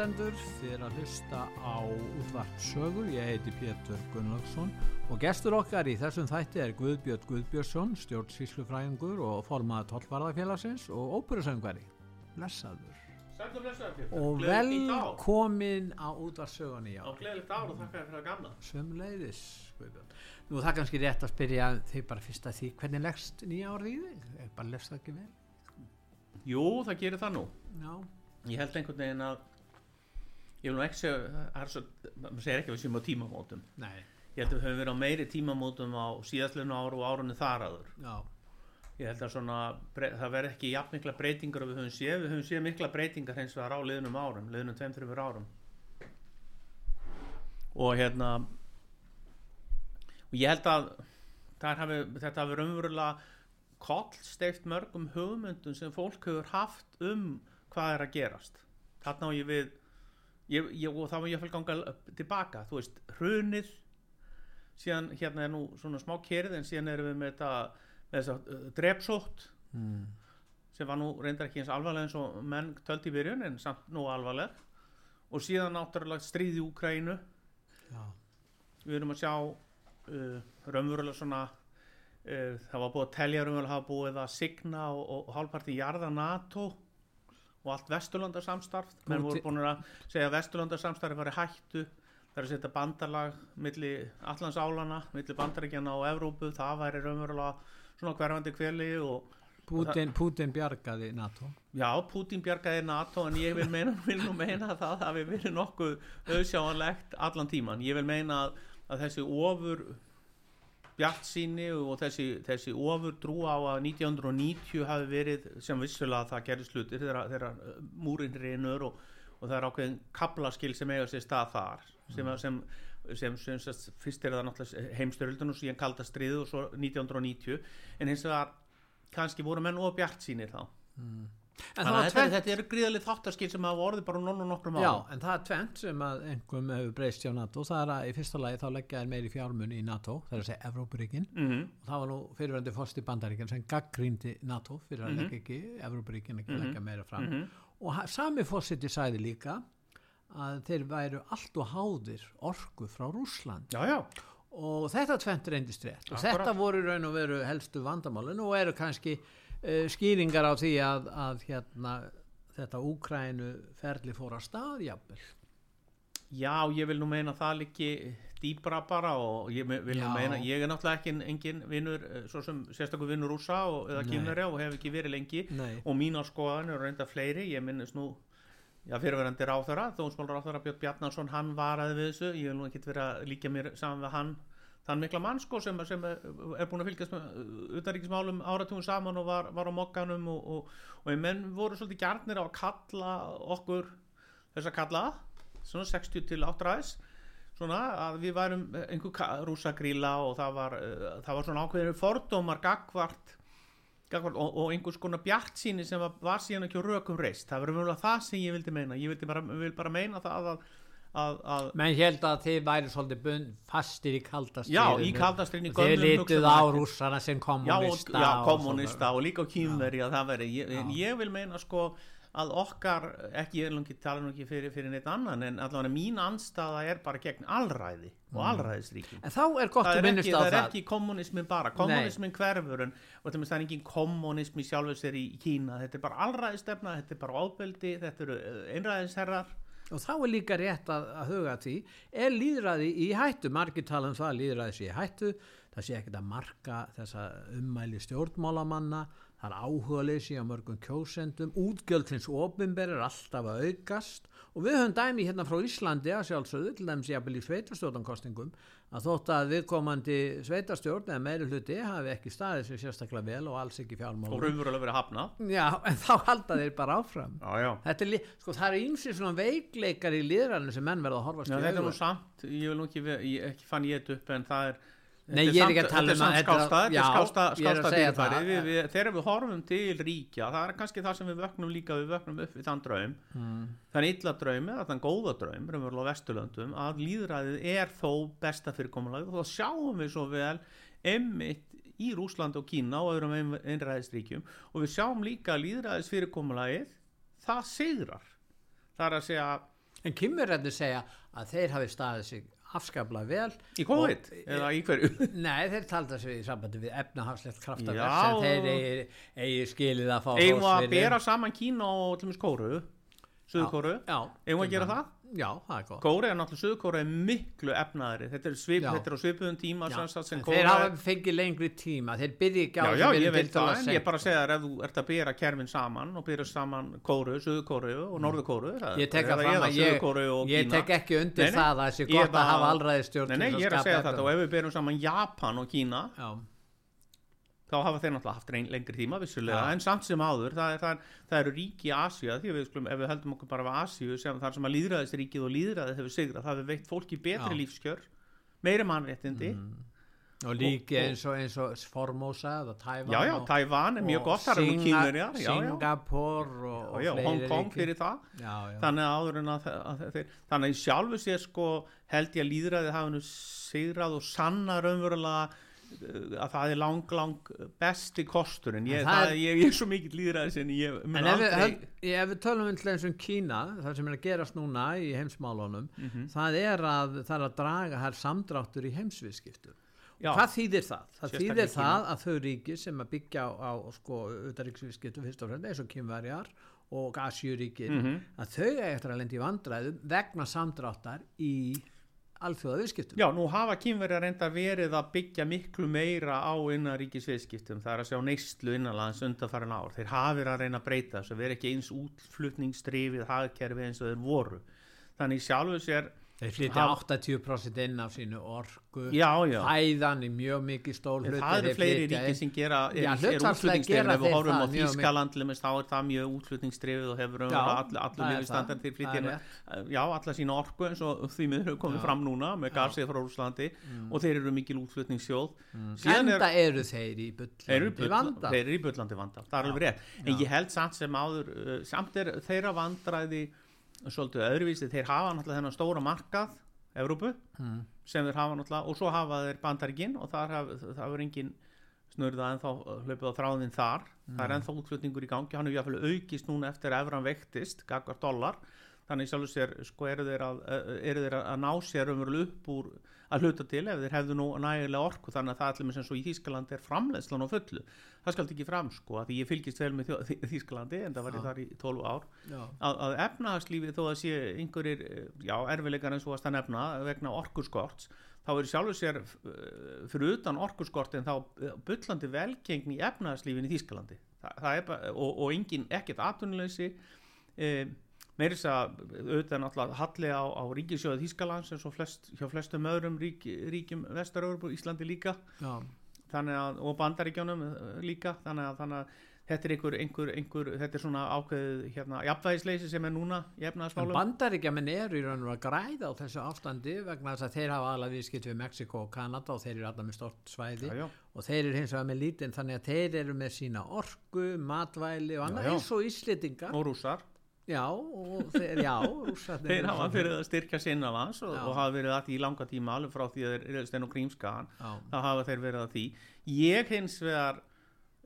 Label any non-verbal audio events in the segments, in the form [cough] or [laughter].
Hlustendur, er að hlusta á útvart sögu, ég heiti Pétur Gunnlaugsson og gestur okkar í þessum þætti er Guðbjörn Guðbjörnsson, stjórnsíslufræðingur og formað tollvarðafélagsins og óperusöngvari. Blessaður. Sætlu blessaður Pétur. Og velkomin á útvart sögunni, já. Á gleðilegt ár og þakka þér fyrir að gamla. Sömleiðis, Guðbjörn. Nú það er kannski rétt að spyrja þig bara fyrst að því, hvernig leggst nýja árið í þig? Er bara leggst það ekki vel? Jú, það gerir það nú. Já. Ég held einhvern veginn að ég vil nú ekki segja, það er svo, maður segir ekki að við séum á tímamótum. Nei, Ég held að við höfum verið á meiri tímamótum á síðastleginu áru og árunni þar aður. já. Ég held að svona, það verð ekki jafn mikla breytingar og við höfum séð, við höfum séð mikla breytingar hins vegar á liðnum árum, liðnum tveim, þreymur árum. Og hérna, og ég held að hafi, þetta hafi raunverulega kollsteift mörgum hugmyndum sem fólk hefur haft um hvað er að gerast. Þarna á ég við, ég, ég, og þá var ég að fylgja ganga tilbaka, þú veist, hrunið, síðan hérna er nú svona smá kerið en síðan erum við með þetta með þess að uh, drepsótt Mm. sem var nú reyndar ekki eins alvarleg eins og menn töldi í byrjun en samt nú alvarleg og síðan náttúrulega stríð í Úkrænu Já. við erum að sjá uh, raunverulega svona uh, það var búið að telja raunverulega hafa búið að signa og, og, og hálfparti jarða NATO og allt vesturlandarsamstarf menn voru búin að segja að vesturlandarsamstarf var hættu það er að setja bandalag milli allansálana, milli bandaríkjana og Evrópu, það væri raunverulega svona hverfandi kveli og Putin, Putin bjargaði NATO. Já, Putin bjargaði NATO en ég vil meina, [laughs] vil nú meina að það hafi verið nokkuð auðsjáanlegt allan tíman. Ég vil meina að, að þessi ofur bjart síni og þessi, þessi ofur trú á að 1990 hafi verið sem vissulega það gerði slutir þegar, þegar múrin reynur og, og það er ákveðin kaplaskil sem eiga sér stað þar sem, sem, sem, sem, sem fyrst er það náttúrulega heimstöröldun og síðan kalda stríð og svo 1990 en hins vegar kannski voru menn og bjart sínir þá. En Þetta, þetta eru gríðalið þáttaskil sem hafa orðið bara nonn og nokkrum já, árum. en það er tvent sem að einhverjum hefur breyst hjá NATO, það er að í fyrsta lagi þá leggja þær meiri fjármun í NATO, það er að segja Evrópuríkin, Mm og það var nú fyrirvændi fórst í bandaríkin sem gaggrýndi NATO fyrir að leggja ekki, Evrópuríkin ekki leggja meira fram. Og ha- sami fórsiti sæði líka að þeir væru allt og háðir orku frá Rússland. Já, já. og þetta tvent reyndist rétt. Og þetta voru raun og veru helstu vandamálin og eru kannski skýringar á því að, að hérna, þetta Úkrænu ferli fór að stað jafnvel Já, ég vil nú meina það líki dýbra bara og ég vil nú Já. meina, ég er náttúrulega ekki engin vinnur, eh, svo sem sérstakur vinnur rúsa og, eða Nei. kýmnari og hef ekki verið lengi Nei. og mínar skoðan eru reynda fleiri, ég minnist nú já, fyrirverandi ráþara, þónsmál ráþara Björn Bjarnarsson, hann varaði við þessu ég vil nú ekki vera líka mér saman við hann þann mikla mann sko sem, sem er er búin að fylgjast með utaríkismálum áratugum saman og var, var á mokkanum og, og, og menn voru svolítið gjarnir á að kalla okkur þess að kalla svona 60 til 8 ræðis svona að við værum einhver rúsagríla og það var, uh, það var svona ákveðinu fordómar gagvart, gagvart og, og einhvers konar bjart síni sem var, var síðan ekki á rökum reist, það var umvölu það sem ég vildi meina, ég vildi bara, vil bara meina það að, að, að menn held að þið væri svolítið bund, fastir í kaldast Já, í kaldastriðinu, þið lituð á rússana sem já, og, kommunista já, og kommunista svona. og líka kýmveri að það veri, ég, en ég vil meina sko að okkar, ekki ég er ekki tala nú ekki fyrir, fyrir neitt annan en allavega mín anstaða er bara gegn allræði og allræðisríki en þá er gott að er, minnast ekki, á það er það. ekki kommunismin bara kommunismin hverfur en og það er engin kommunismi sjálfur sér í Kína þetta er bara allræðistefna, þetta er bara ábeldi þetta eru eh, einræðisherrar og þá er líka rétt að, að huga því er líðræði í hættu? Margir tala um það að líðræði sé í hættu það sé ekkert að marka þessa ummæli stjórnmálamanna það er áhugaleysi á mörgum kjósendum, útgjöldins opinber er alltaf að aukast og við höfum dæmi hérna frá Íslandi að sjálfsögðu, til dæmis jafnvel í sveitastjórnankostingum, að þótt að viðkomandi sveitastjórn eða meiri hluti hafi ekki staðið sér sérstaklega vel og alls ekki og fjármálum. raunverulega verið hafna Já, en þá halda þeir bara áfram. já, já. Er, sko, það eru ímsið svona veikleikar í liðrannu sem menn verða að horfast Já, í þetta er nú samt, ég vil nú ekki, ég, ekki fann ég þetta upp en það er Nei, ég er ekki að tala um að- þetta er- skásta, við, þegar við horfum til ríkja það er kannski það sem við vöknum líka við vöknum upp við þann draum. Mm. þann illa draum eða þann góða draum á Vesturlöndum að líðræðið er þó besta fyrirkomulag og þá sjáum við svo vel emmitt í Rúsland og Kína og öðrum ein- einræðisríkjum. Og við sjáum líka að líðræðis fyrirkomulagið það sigrar. Það er að segja En kymurrættir segja að þeir hafi staðið sig afskaplega vel. Í COVID? Og- eða í hverju? [laughs] Nei, þeir talda sig í sambandi við efnahagslegt kraftaverk sem þeir eigi, eigi skilið að fá hrós að bera saman Kína og til dæmis Kóru Suðkóru við að gera það? Já, það er gott. Kóru er náttúrulega Suðkóru er miklu efnaðri þetta er, svip, þetta er á svipuðum tíma þeir hafa fengið lengri tíma. Þeir byrja ekki á Já, já, ég veit það, en ég bara segja þér ef þú ert að bera kerfin saman og bera saman Kóru, Suðkóru og Mm. Ég tek að fram að ég, ég tek ekki undir Nei, nei, það að það sé gott að hafa allræðistjórn Nei, nei, ég er að segja þetta og ef við berum saman Japan og Kína þá hafa þeir náttúrulega haft reyn, lengri tíma vissulega, Já. en samt sem áður það, er, það, er, það eru ríki í Asíu því við skulum, ef við heldum okkur bara Asíu sem þar sem að líðræðisríkið og líðræðið hefur sigrað það hefur veikt fólki betri Já. lífskjör meiri mannréttindi. Og líki Og- og- eins og, eins og Formosa eða Tævan já, já, Tævan er mjög gott, það eru nú Singa- kínverjar já, já, Singapore og, Hong Kong fyrir það. Já, já, þannig að áður en að, að þeir þannig að sjálfu sér sko held ég að líðræðið hafi nú sigrað og sanna raunverulega að það er lang, lang besti kosturinn ég, En það það er- ég, ég er svo mikill líðræðis en ég mun En ef við, aldrei ef við tölum um til eins og Kína, það sem er að gerast núna í heimsmálunum, Mhm. það er að það er að draga þær samdráttur í heimsviðskiptum. Já. Hvað þýðir það? Það þýðir Kína. það að þau ríki sem að byggja á, á sko, utaríksviðskiptum fyrst og fremst eins og Kínverjar og Asjuríkin, Mhm. að þau eftir að lendi í vandræðum vegna samdráttar í alþjóðaviðskiptum. Já, nú hafa kynverjar reynda verið að byggja miklu meira á innanríkisviðskiptum, það er að sjá neyslu innanlands undanfærin ár. Þeir hafa verið að reyna að breyta þess að vera ekki eins útflutningsdrifið hagkerfi eins og þeir voru. Þannig í sjálfu sér, Þeir flytja Hafa- 80% inn af sínu orku, já, já, fæðan í mjög mikið stól en hluti. það eru þeir fleiri flytja ríki inn- sem gera, er, er gera ef við þeir horfum á Þískaland, þá er það mjög útflutningsdrifið og hefur allur, er það, til það flytja er inn, já, alla sína orku eins og því miður hefur komið Já. fram núna með gasið frá Rúslandi og þeir eru mikil útflutningssjóð. Enda eru þeir í Þeir bull, vanda. þeir eru í bullandi vanda, það er alveg rétt. En ég held samt sem áður uh, samt er þeirra vandræði svolítið öðruvísi, þeir hafa náttúrulega þennan stóra markað, Evrópu Mm. sem þeir hafa náttúrulega, og svo hafa þeir bandaríkin og þar er engin snurða ennþá hlaupið á þráðin þar. Það er ennþá útflutningur í gangi, hann hefur jáfnvel aukist núna eftir að evran vektist, gagvar dollar. Þannig sjálfur sér, sko, eru þeir að, eru þeir að ná sér umverulega upp úr að hluta til ef þeir hefðu nú nægilega orku þannig að það allir með sem svo í Þýskaland er framleiðslan á fullu. Það skal ekki fram sko að ég fylgist vel með Þýskalandi en það var ég þar í 12 ár. Að, að efnahagslífið þó að sé einhverjir, eh, já, erfileikar eins og að nefna vegna orkuskorts þá er sjálfur sér eh, fyrir utan orkuskortin þá eh, bullandi velgengni efnahagslífin í Þýskalandi. Þa, það er og, og engin ekkert atvinnuleysi e, meiris að auðvitað náttúrulega halli á, á ríkisjóðu Þýskalands eins og flest, hjá flestum öðrum rík, ríkjum Vestaröfur, Íslandi líka. Að, og bandaríkjónum eh, líka. Þannig að, þannig að þetta er einhver, einhver, einhver þetta er svona ákveðið hérna, jafnvægisleysi sem er núna bandaríkjaman eru í raun og að græða á þessu ástandi vegna þess að þeir hafa alveg viðskipt við Mexiko og Kanada og þeir eru allar með stort svæði. Já, já. og þeir eru hins vegar með lítinn þannig að þeir eru með sína orku, matvæli og annað eins og Íslendingar. Og rússar já, og þeir, já þeir hafa fyrir að styrkja sinna vans og, Já. og hafa verið að því í langa tíma alveg frá því að þeir eru stenn og grímskaðan þá hafa þeir verið að því. Ég hins vegar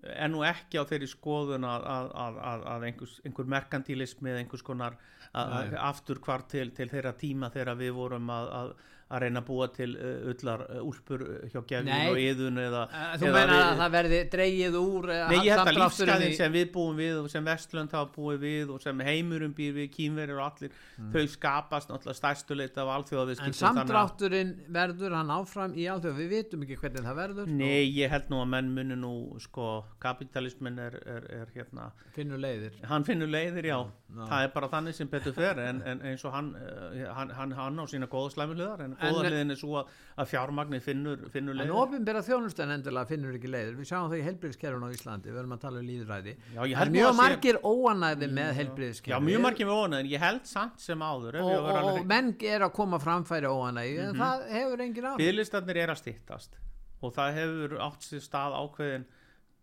er nú ekki á þeirri skoðun að, að, að, að, einhvers, einhver merkantilismi eða einhvers konar aftur hvar til, til þeirra tíma þegar við vorum að, að, reyna að búa til uh, ullar uh, úlpur uh, hjá gefin og yðun eða, Eh, Þú meina að það verði dreigið úr eh, Nei, ég held að lífsgæðin sem við búum við og sem Vestlönd hafa búið við og sem heimurum býr við, kínverðir og allir þau skapast náttúrulega stærstu leita af En alþjóðaviðskiptum samdrátturinn verður hann áfram í alþjóð, við vitum ekki hvernig það verður Nei, ég held nú að menn muni nú sko, kapitalismin er, er, er hérna, finnur leiðir. hann finnur leiðir já, það er bara þannig sem betur fer en, en eins og hann, eh, hann, hann, hann á sína góða slæmi hliðar en góða En- hliðin er svo að, að fjármagni finnur, finnur En leiðir. ofinbera þjónustan endilega finnur ekki leiðir. Við sjáum það í helbriðskerfun á Íslandi, við erum að tala um líðræði. Já, mjög að sé- margir óanæði með Já, helbriðskerfun. mjög margir með en ég held samt sem áður Og, og, alveg- og menn er að koma framfæri óanægi, en það hefur engin áhrif. Byðlistarnir er að stýttast og það hefur átt sér stað ákveðin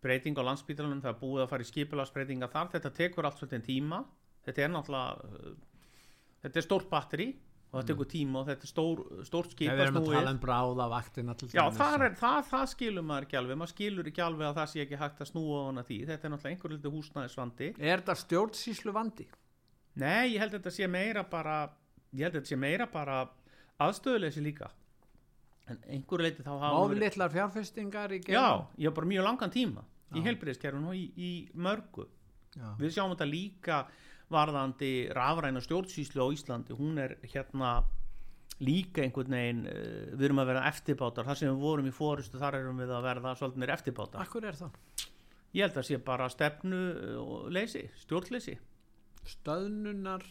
breyting á landsbítalunum, það er búið að fara í skipulagsbreytinga þar, þetta tekur allt svolítið tíma, þetta er náttúrulega uh, þetta er stórt batteri og það tekur tíma og þetta er stór, stórt skip Við erum að tala um bráða vaktina til Já, það, er, það, það skilur maður ekki alveg, maður skilur ekki alveg að það sé ekki hægt að snúa á hana því, þetta er náttúrulega einhver lítið húsnæðisvandi. Er þetta stjórnsýslu vandi? Nei, ég held að þetta sé meira bara, ég held að þetta sé meira bara aðstöðuleysi líka. En einhverju leiti þá hafa Oflitlar fjárfestingar í Já, ég hef bara mjög langan tíma í heilbriðiskerfinu og í, í mörgu. Já. Við sjáum þetta líka varðandi rafræna stjórnsýslu á Íslandi. Hún er hérna líka einhvern veginn, uh, við erum að vera eftirbátar. Þar sem við vorum í fórustu, þar erum við að verða svolítið meir eftirbátar. Akkur er það? Ég held að sé bara stefnu og leysi, stjórnleysi. Stöðnunar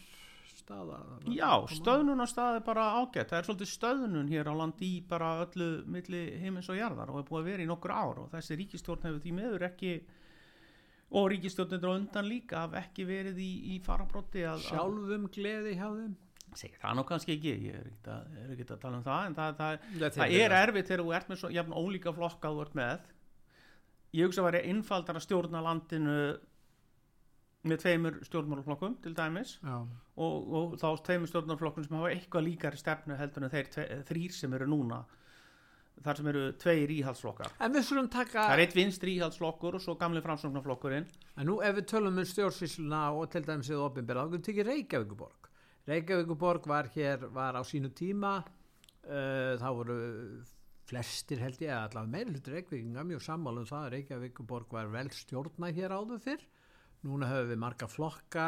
staða? Já, stöðnunarstað er bara ágætt. Það er svolítið stöðnun hér á landi í bara öllu milli heimins og jarðar og er búið að vera í nokkur ár og þessi ríkistjórn hefur því meður ekki og ríkistjórnir á undan líka haf ekki verið í, í farabróti að, Sjálfum gleði hjá þeim? segja það nú kannski ekki ég er ekki að, er að tala um það en það, það, það eru er það. erfitt þegar þú ert með svo jafn ólíka flokka þú ert með ég hugsa að væri einfaldar að stjórna landinu með tveimur stjórnmálaflokkum til dæmis og, og þá tveimur stjórnarflokkum sem hafa eitthvað líkari stefnu heldur en þeir tve, þrýr sem eru núna þar sem eru tveir íhaldsflokkar taka, það er eitt vinstri íhaldsflokkur og svo gamli framsóknarflokkurinn en nú ef við tölum um stjórnsýsluna og til dæmis eða opinbera, þá getum við tekið Reykjavíkuborg. Reykjavíkuborg var hér, var á sínu tíma, uh, þá voru flestir held ég, allavega meiri hlutur Reykjavíkinga, mjög sammála um það að Reykjavíkuborg var vel stjórna hér áður fyrr. Núna höfum við marga flokka,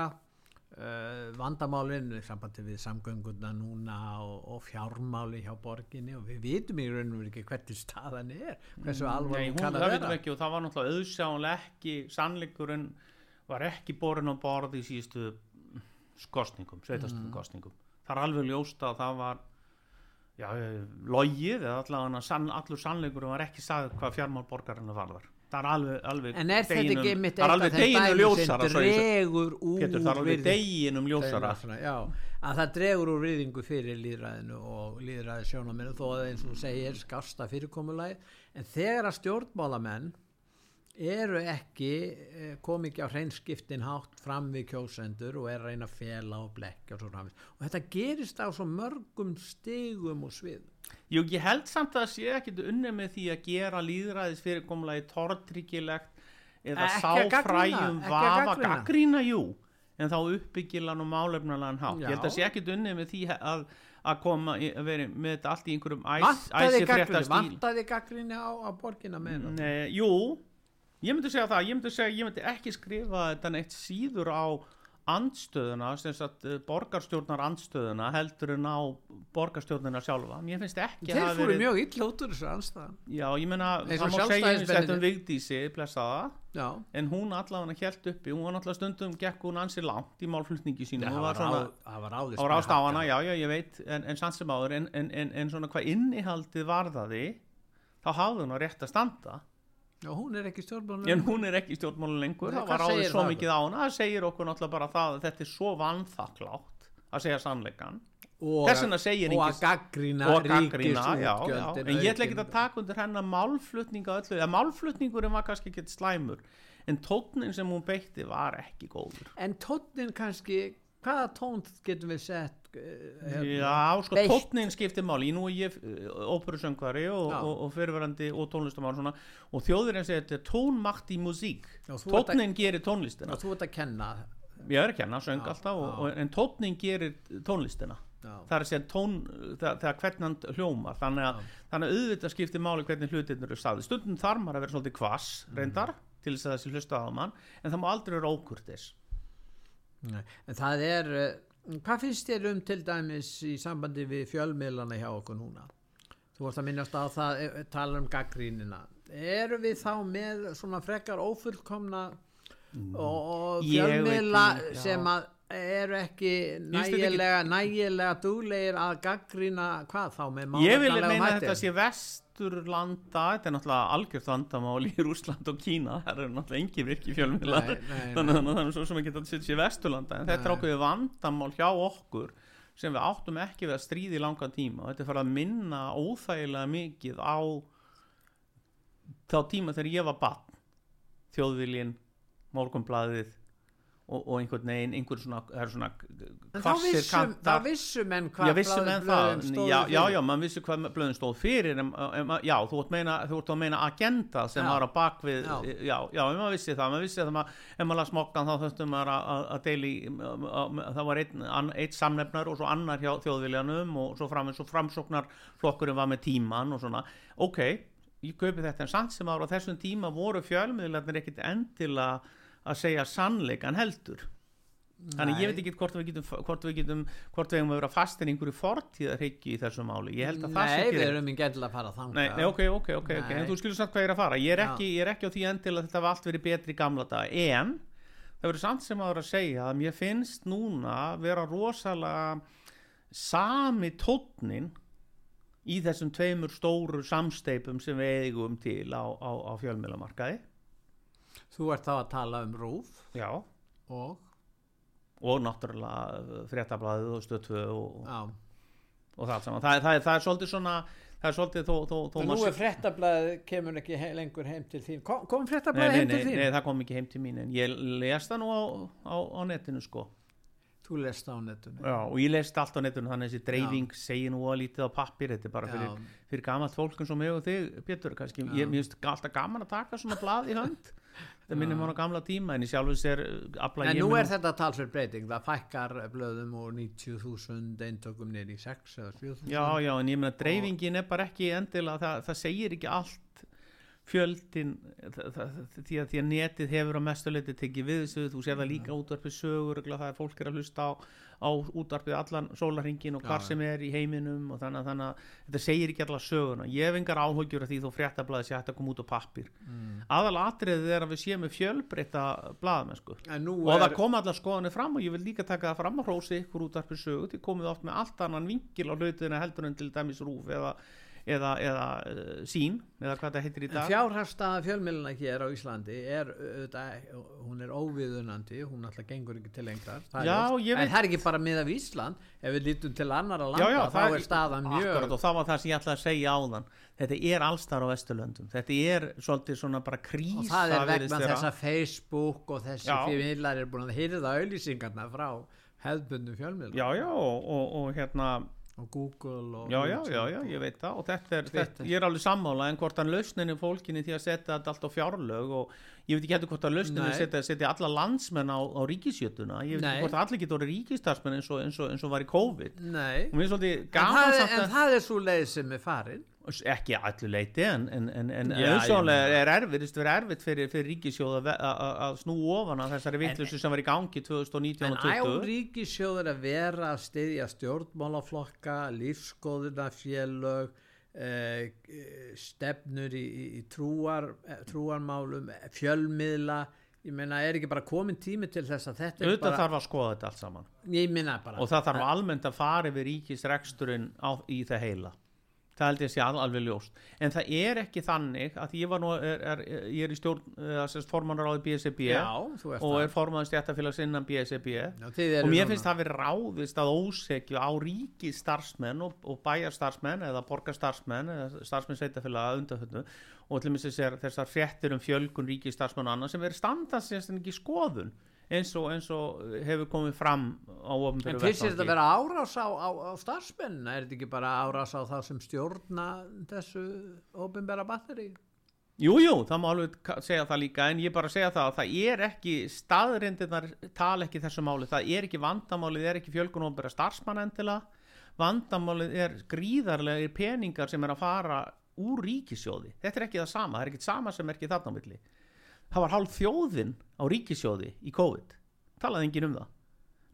uh, vandamálin í sambandi við samgönguna núna og, og fjármáli hjá borginni og við vitum í raun og veru ekki hvernig staðan er, hversu alvarleg hún, kann að vera. og það var náttúrulega auðsjáanlega ekki sannleikurinn var ekki borin á borð í síðustu kostningum, sveitastum kostningum það er alveg ljóst að það var já, logið eða allavega sann, allur sannleikurinn var ekki sagði hvað fjármál borgarinn varðar það er alveg, alveg En er þetta deginum- ekki einmitt það er eitt af alveg þeim deginum dæmum sem dregur úr Pétur, það er alveg deginum ljósara. Já, að það dregur úr virðingu fyrir líðræðinu og líðræði sjónaminu þó að eins og segir skasta fyrirkomulagi en þegar að stjórnmálamenn eru ekki eh, kom ekki á hreinskiptin hátt fram við kjósendur og er að reyna að fela og blekja og svo framvegis. Og þetta gerist á svo mörgum stigum og svið Jú, ég held samt að það sé ekkit unnið með því að gera líðræðis fyrirkomulagi tortryggilegt eða ekki að vafa gaggrína, jú en þá uppbyggilan og málefnalan hátt. Já. ég held að sé ekkit unnið með því að, að koma að vera með þetta allt í einhverjum æs, vantaði gaggrinni, æsifréttastíl. vantaði gaggrinni á, á borgina meira? Nei, jú, ég myndi segja það ég myndi segja, ég myndi ekki skrifa þetta neitt síður á andstöðuna sem sagt eh, borgarstjórnar andstöðuna heldur en á borgarstjórnina sjálfa. Mér finnst ekki þeir hafa fóru verið- mjög illa út úr þessu anstæðan Já, ég Eins það má segja eins og um Vigdísi, blessaða, en hún allavega helt uppi, hún var náttúrulega stundum gekk hún ansi langt í málflutningi sínu, það var, var það var áður á hana, já, já, ég veit, en, en samt sem áður, en, en, en, svona hvað innihaldið varðaði, þá hafði hún á rétt að standa, Já, hún er ekki stjórnmálun en hún er ekki í stjórnmálun lengur, Nei, það var áður svo mikið á hana, það segir okkur náttúrulega bara það að þetta er svo vanþaklátt að segja sannleikan, og, að gaggrina og gaggrína, já, já, ríkisútgjöldin en ég ætla ekki að taka undir hennar málflutninga öllu, eða málflutningurinn var kannski ekki slæmur, en tónnin sem hún beitti var ekki góður. en tónnin kannski hvaða tón getum við sett uh, Já, sko, beitt. tónnin skiptir máli, nú er ég óperusöngvari og, Já. og, og fyrirverandi og tónlistamál svona, og þjóðurinn segir þetta er tónmakt í músík, Já, þú ert að- tónnin gerir tónlistina. og þú ert að kenna ég er ekki hann, söng Já, alltaf og, já. og, en tónning gerir tónlistina Já. það er að segja tón það, það hvernig hann hljómar þannig að, þannig að auðvitað skiptir máli hvernig hlutirnir eru staði stundum þarf maður að vera svolítið kvass Mm. reyndar til þess að þessi hlusta á mann en það má aldrei vera ókurtis Nei, en það er uh, hvað finnst þér um til dæmis í sambandi við fjölmiðlana hjá okkur núna? Þú vorst að minnast á það eh, tala um gaggrínina eru við þá með svona frekar ófullkomna og, og Mm. Veit fjölmiðla ekki, sem að eru ekki nægilega nægilega duglegir að gaggrína hvað þá með ég vil meina þetta sé vesturlanda þetta er náttúrulega algjört vandamál í Rúsland og Kína. Það eru náttúrulega engi virki Nei, nei, nei. þannig að það er svo sem ekki að setja sé vesturlanda. En þetta er Nei. ákveðið vandamál hjá okkur sem við áttum ekki við að stríða í langan tíma. Og þetta er farið að minna óþægilega mikið á þá tíma þegar ég var barn. Þjóðviljin, morgunblaðið og, og einhvern veginn einhver svona, það er svona en þá hvassir vissum, þá kantar vissum en Já, hvað vissum blöð- en blöðin það, stóðu já, já, já, maður vissi hvað blöðin stóð fyrir en, en, já, þú ert, meina, þú ert að meina agenda sem Já. var á bakvið Já. já, já, maður vissi það, maður vissi að maður, ef maður las mokkan þá þurftum maður að, deili það var einn ein, ein samnefnar og svo annar hjá þjóðviljanum og svo, fram, svo framsóknar flokkurinn var með tíman og svona, ok ég kaupi þetta en samt sem ára á þessum tíma voru fjölmiðlarnir ekkit endilega að segja sannleikan heldur. Þannig ég veit ekki hvort við getum hvort við getum, hvort við hefum að vera fastin einhverju fortíðarhyggju í þessu máli. Ég held að það sé Nei, ekki við rétt. erum ekki endilega að fara þangað. Nei, nei, ok, ok, ok, ok, Nei. en þú skilur samt hvað ég er að fara. Ég er ekki, ég er ekki á því endil að þetta var allt verið betri í gamla dag, en það verður samt sem að vera að segja að mér finnst núna vera rosalega sami tónnin í þessum tveimur stóru samsteipum sem við eigum til á, á, á fjölmiðlamarkaði Þú ert þá að tala um rúf já, og? Og náttúrulega fréttablaðið og stöðtvö og, já. og það allt saman. Það, það, það er svolítið svona það er svolítið þó, þó, þó nú er fréttablaðið kemur ekki he lengur heim til þín. Kom, kom fréttablaðið heim nei, til þín? nei, það kom ekki heim til mín en ég les það nú á, á, á netinu sko. Þú lest á netinu. Já, og ég lest allt á netinu þannig að þessi dreifing segir nú að lítið á pappir þetta er bara Já. fyrir, fyrir gamalt fólk eins og mig og þig Pétur kannski, ég, mér finnst alltaf gaman að taka svona blað í hönd þetta minnum hann á gamla tíma en í sjálfu sér afla En nú er þetta talsverð breyting. Það fækkar blöðum úr 90.000 eintökum niður í 6 eða 7.000 Já, já, en ég meina dreifingin er bara ekki endilega, það, það segir ekki allt fjöldin það, það, því, að, því að netið hefur á mestuleiti tekið við þessu, þú sér það líka útvarpið sögur, örugglega það er fólk er að hlusta á, á útvarpið allan sólarringin og hvar sem er í heiminum og þannig, að- þannig að þetta segir ekki allar söguna. Ég hef engar áhugjur af því þó fréttablaði sé hægt að koma út á pappir mm. aðal atriðið er að við séum með fjölbreyta blaðamennsku En nú og er það kom allar skoðanir fram og ég vil líka taka það fram að hrósi ykkur út arpið sögu. Því komið oft með allt annan vinkil á hlutina heldur en til dæmis rúf eða, eða, eða uh, sín eða hvað það heitir í dag. fjárhagstaða fjölmjöluna hér á Íslandi er auðvitað, hún er óviðunandi hún alltaf gengur ekki til lengrar það er Já, ég en það er ekki bara með af Ísland ef við lítum til annara landa Já, já, þá er staðan mjög akkurat, og það var það sem ég ætlaði að segja áðan. Þetta er allstar á Vesturlöndum. Þetta er svolítið svona bara krísa og það er vegna þess að Facebook og þessi Já. fjölmiðlar er búin að hýrða auðlýsingarna frá hefðbundum já, og, og, og hérna og Google og já, já, já, já, ég veit það. Og þetta er, þetta, ég er alveg sammála en hvort hann lausninni fólkinni því að setja þetta allt á fjárlög og ég veit ekki hættu hvort lausninni Nei. setja, setja alla landsmenn á, á ríkisjötuna. Ég veit Nei. ekki hvort allir getur orðið ríkistarsmenn eins og, eins, og, eins og var í COVID. Nei, er svolítið en það, en að það er svo leið sem er farin ekki að allu leiti en, en, en, en auðsónlega meina. er erfitt, það er erfitt fyrir, fyrir ríkisjóð að, snú ofan að þessari vittlusu sem var í gangi 2019 En og á 2020 ríkisjóður að vera að styðja stjórnmálaflokka, lífskoðunafélög, eh, stefnur í, í, trúar, eh, trúarmálum, fjölmiðla, ég meina er ekki bara komin tími til þess að þetta auðvitað bara, þarf að skoða þetta allt saman. Og það þarf almennt að fara yfir ríkisreksturinn á, í það heila það held ég að sé al- alveg ljóst. En það er ekki þannig að ég var nú er, er, ég er í stjórn uh, formannar áður ert og er formannar stjættafélags innan þið og mér núna- finnst það verið ráðist að ósekju á ríkið starfsmenn og, og bæjarstarfsmenn eða borgarstarfsmenn eða starfsmenn sveitafélaga undanfjöndu og til þess að þessar fréttir um fjölgun ríkið starfsmenn og annað sem verið standast sem ekki skoðun eins og, eins og hefur komið fram á ofnbyrju En fyrst er þetta að vera árás á, á, á starfsmenn er þetta ekki bara árás á það sem stjórna þessu óbyrnbæra batteri Jú, jú, það má alveg segja það líka en ég bara segja það að það er ekki staðrindirnar tala ekki þessu máli. Það er ekki vandamálið, er ekki fjölgun og bara starfsmann endilega. Vandamálið er gríðarlega peningar sem er að fara úr ríkisjóði þetta er ekki það sama, það er ekki það sama sem er ekki þarna á milli það var hálf þjóðin á ríkisjóði í COVID. Talaði enginn um það.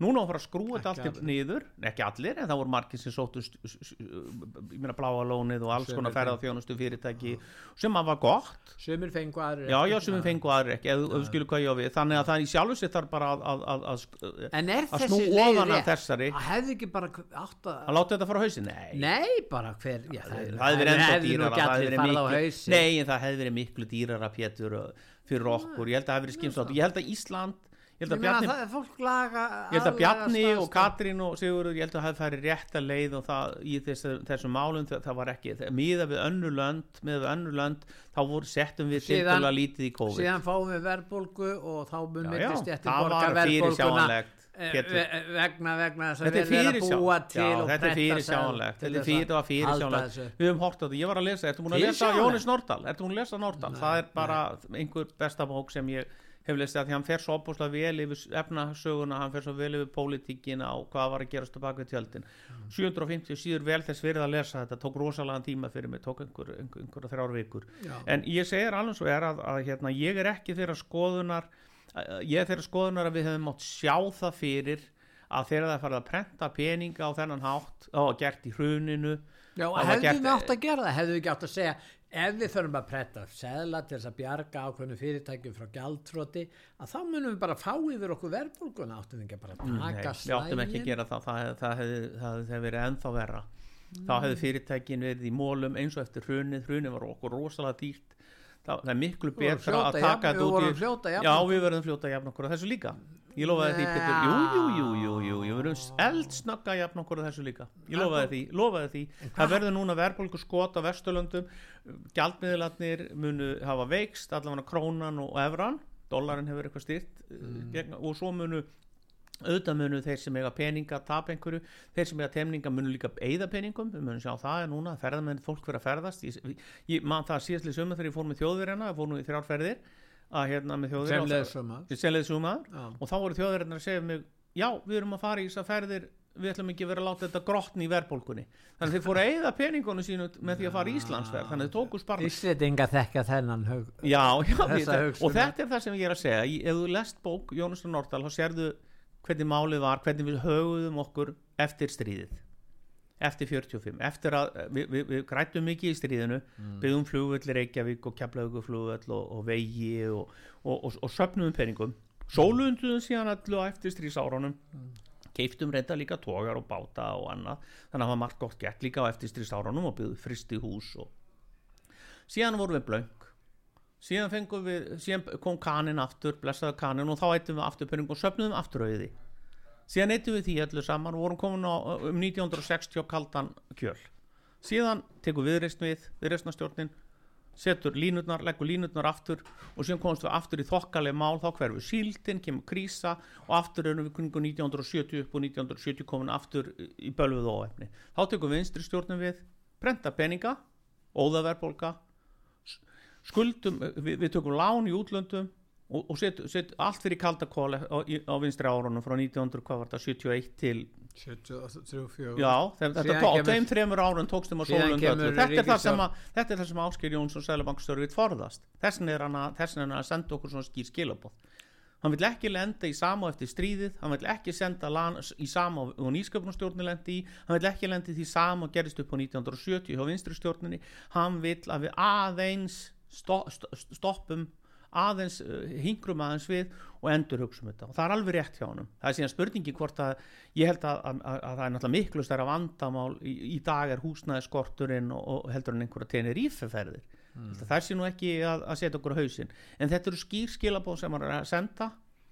Núna á að fara að skrúa þetta allt upp niður. Ekki allir, en það voru margir sem sóttu ég meina bláa lónið og alls Sumir konar fengu. ferðarþjónustu fyrirtæki sem að var gott. Sumir fengu aðrir Já, já, sem við fengu aðrir ekki, ég á við. Þannig að það í sjálfu sér þarf bara að, að, að, að, að snú ofan af þessari? Að hefði ekki bara átt að að láta þetta fara á hausin, nei. Nei, bara hver já, það hefði verið enda allir á hausin Nei, en það hefði verið miklu dýrara Pétur uh, fyrir okkur, ég held að það hefði verið skimslátt ég held að Ísland, ég held að Bjarni það fólk laga Ég held að Bjarni og. Katrín og Sigurður, ég held að það hefði farið rétt að leið og það í þessu, þessum málum það, það var ekki, miða við önnu lönd miða við önnu lönd, þá voru settum við Síðan- lítið í COVID. Síðan fáum við verðbólgu og þá mun Já, já, millistjættin það borga verðbólguna eh, ve- vegna, vegna þess að við erum að búa til Já, og þetta er fyrirsjánlegt Þetta er fyrirsjánlegt. Við höfum hort á þetta, ég var að lesa Ertu múin að lesa? Jónis Nordal? Ertu múin að lesa Nordal? Það er bara einhver besta bók sem ég hef lesið að því hann fer svo opbúslega vel yfir efnasöguna, hann fer svo vel yfir pólitíkina og hvað var að gerast á bakvið tjöldin. 750 síður vel þess verið að lesa þetta. Tók rosalega tíma fyrir mig, tók einhver, einhver, einhverja þrjár vikur. Já. en ég segir alveg svo er að, að hérna, ég er ekki þeirra skoðunar ég þeirra skoðunar að við hefum mátt sjá það fyrir að þeirra það farið að prenta peninga á þennan hátt og gert í hruninu Já, hefðum gert- við átt að gera það, hefðum við ekki átt að segja ef við þurfum að pretta seðla til þess að bjarga ákveðnu fyrirtækjum frá gjaldtróti að þá munum við bara fá yfir okkur verðbólguna? Áttum við ekki að bara Nei, taka við áttum ekki að slægin gera það. Það, það hefði, verið ennþá verra. Þá hefði fyrirtækin verið í mólum eins og eftir hrunið, hrunið var okkur rosalega dýrt það, það er miklu betra að taka þetta við út í fljót að jafna já við verðum fljóta að jafna okkur á þessu líka. Ég lofaði því Pétur, jú, jú, jú, jú, jú, við verðum eldsnögga að jafna okkur á þessu líka. Ég lofaði því, lofaði því. Það verður núna verðbólgu skot á Vesturlöndum. Gjaldmiðlarnir munu hafa veikst allavega krónan og evran. Dólarin hefur eitthvað styrt mm. og svo munu auðvitað munu þeir sem eiga peninga tap einhverju, þeir sem eiga temninga munu líka eigða peningum, við munum sjá það er núna ferðamenn fólk fyrir að ferðast. Ég, ég man það síðastlega sumar þegar ég fór með þjóðverjana ég fór nú í þrjár ferðir að hérna með sem þjóðverjana leðsumar sem leiðsumar Já. og þá voru þjóðverjarnar að segja mig já, við erum að fara í þessar ferðir við ætlum ekki að vera að láta þetta grotni í verðbólkunni þannig að þeir fóru að eigða peningunum sínu með því að fara í Íslandsferð, þannig að þeir tóku sparna Íslitinga þekka þennan hug Já, já, og þetta er það sem ég er að segja. Ef þú lest bók Jónas og Nordal þá sérðu hvernig málið var hvernig við höguðum okkur eftir stríðið eftir 45 eftir að við, við, við grættum mikið í stríðinu mm. byggðum flugvöll Reykjavík og keflaugum flugvöll og, og vegi og, og, og, og söpnum peningum sólunduðum síðan allu eftir stríðsárunum mm. keiftum reynda líka tógar og báta og annað þannig að það var margt gott gert líka á eftir stríðsárunum og byggðu fristi hús og síðan vorum við blöng síðan fengum við, síðan kom kanin aftur blessaða kanin og þá eittum við aftur penning og söfnum aftur auði síðan eittum við því öllu saman og vorum komin á um 1960 kaldan kjöl. Síðan tekur viðreist við viðreistnastjórnin setur línutnar, leggur línutnar aftur og síðan komumst við aftur í þokkaleg mál þá hverfur síldin, kemur krísa og aftur erum við kringu 1970 upp og 1970 komin aftur í bölvuð óefni. Þá tekur vinstri stjórnin við prenta peninga, óðaverbolga skuldum, við, við tökum lán í útlöndum og, og set, set allt fyrir kaldakóla á, á vinstri árunum frá 1900, hvað var það, 71 til 73 já, á þeim þremur árun tókstum Síðan sólund þetta þetta er það sem Ásker Jónsson Sælabankstjóri vill forðast. Þessin er hann að, er að senda okkur svona skýr skilabóð hann vill ekki lenda í sama eftir stríðið hann vill ekki senda í sama og, nýsköpunarstjórnin lendi í hann vill ekki lenda í því sama gerist upp á 1970 hjá vinstri stjórninni hann vill að við aðeins stoppum aðeins uh, hingrum aðeins við og endur hugsa um þetta. Og það er alveg rétt hjá honum. Það er síðan spurningi hvort að ég held að, að, að, að það er náttúrulega miklu stærra vandamál í, í dag er húsnæði skorturinn og, og heldur en einhverja tenir íferferðir mm. það sé nú ekki að, að setja okkur á hausinn. En þetta eru skýr skilabóð sem maður er að senda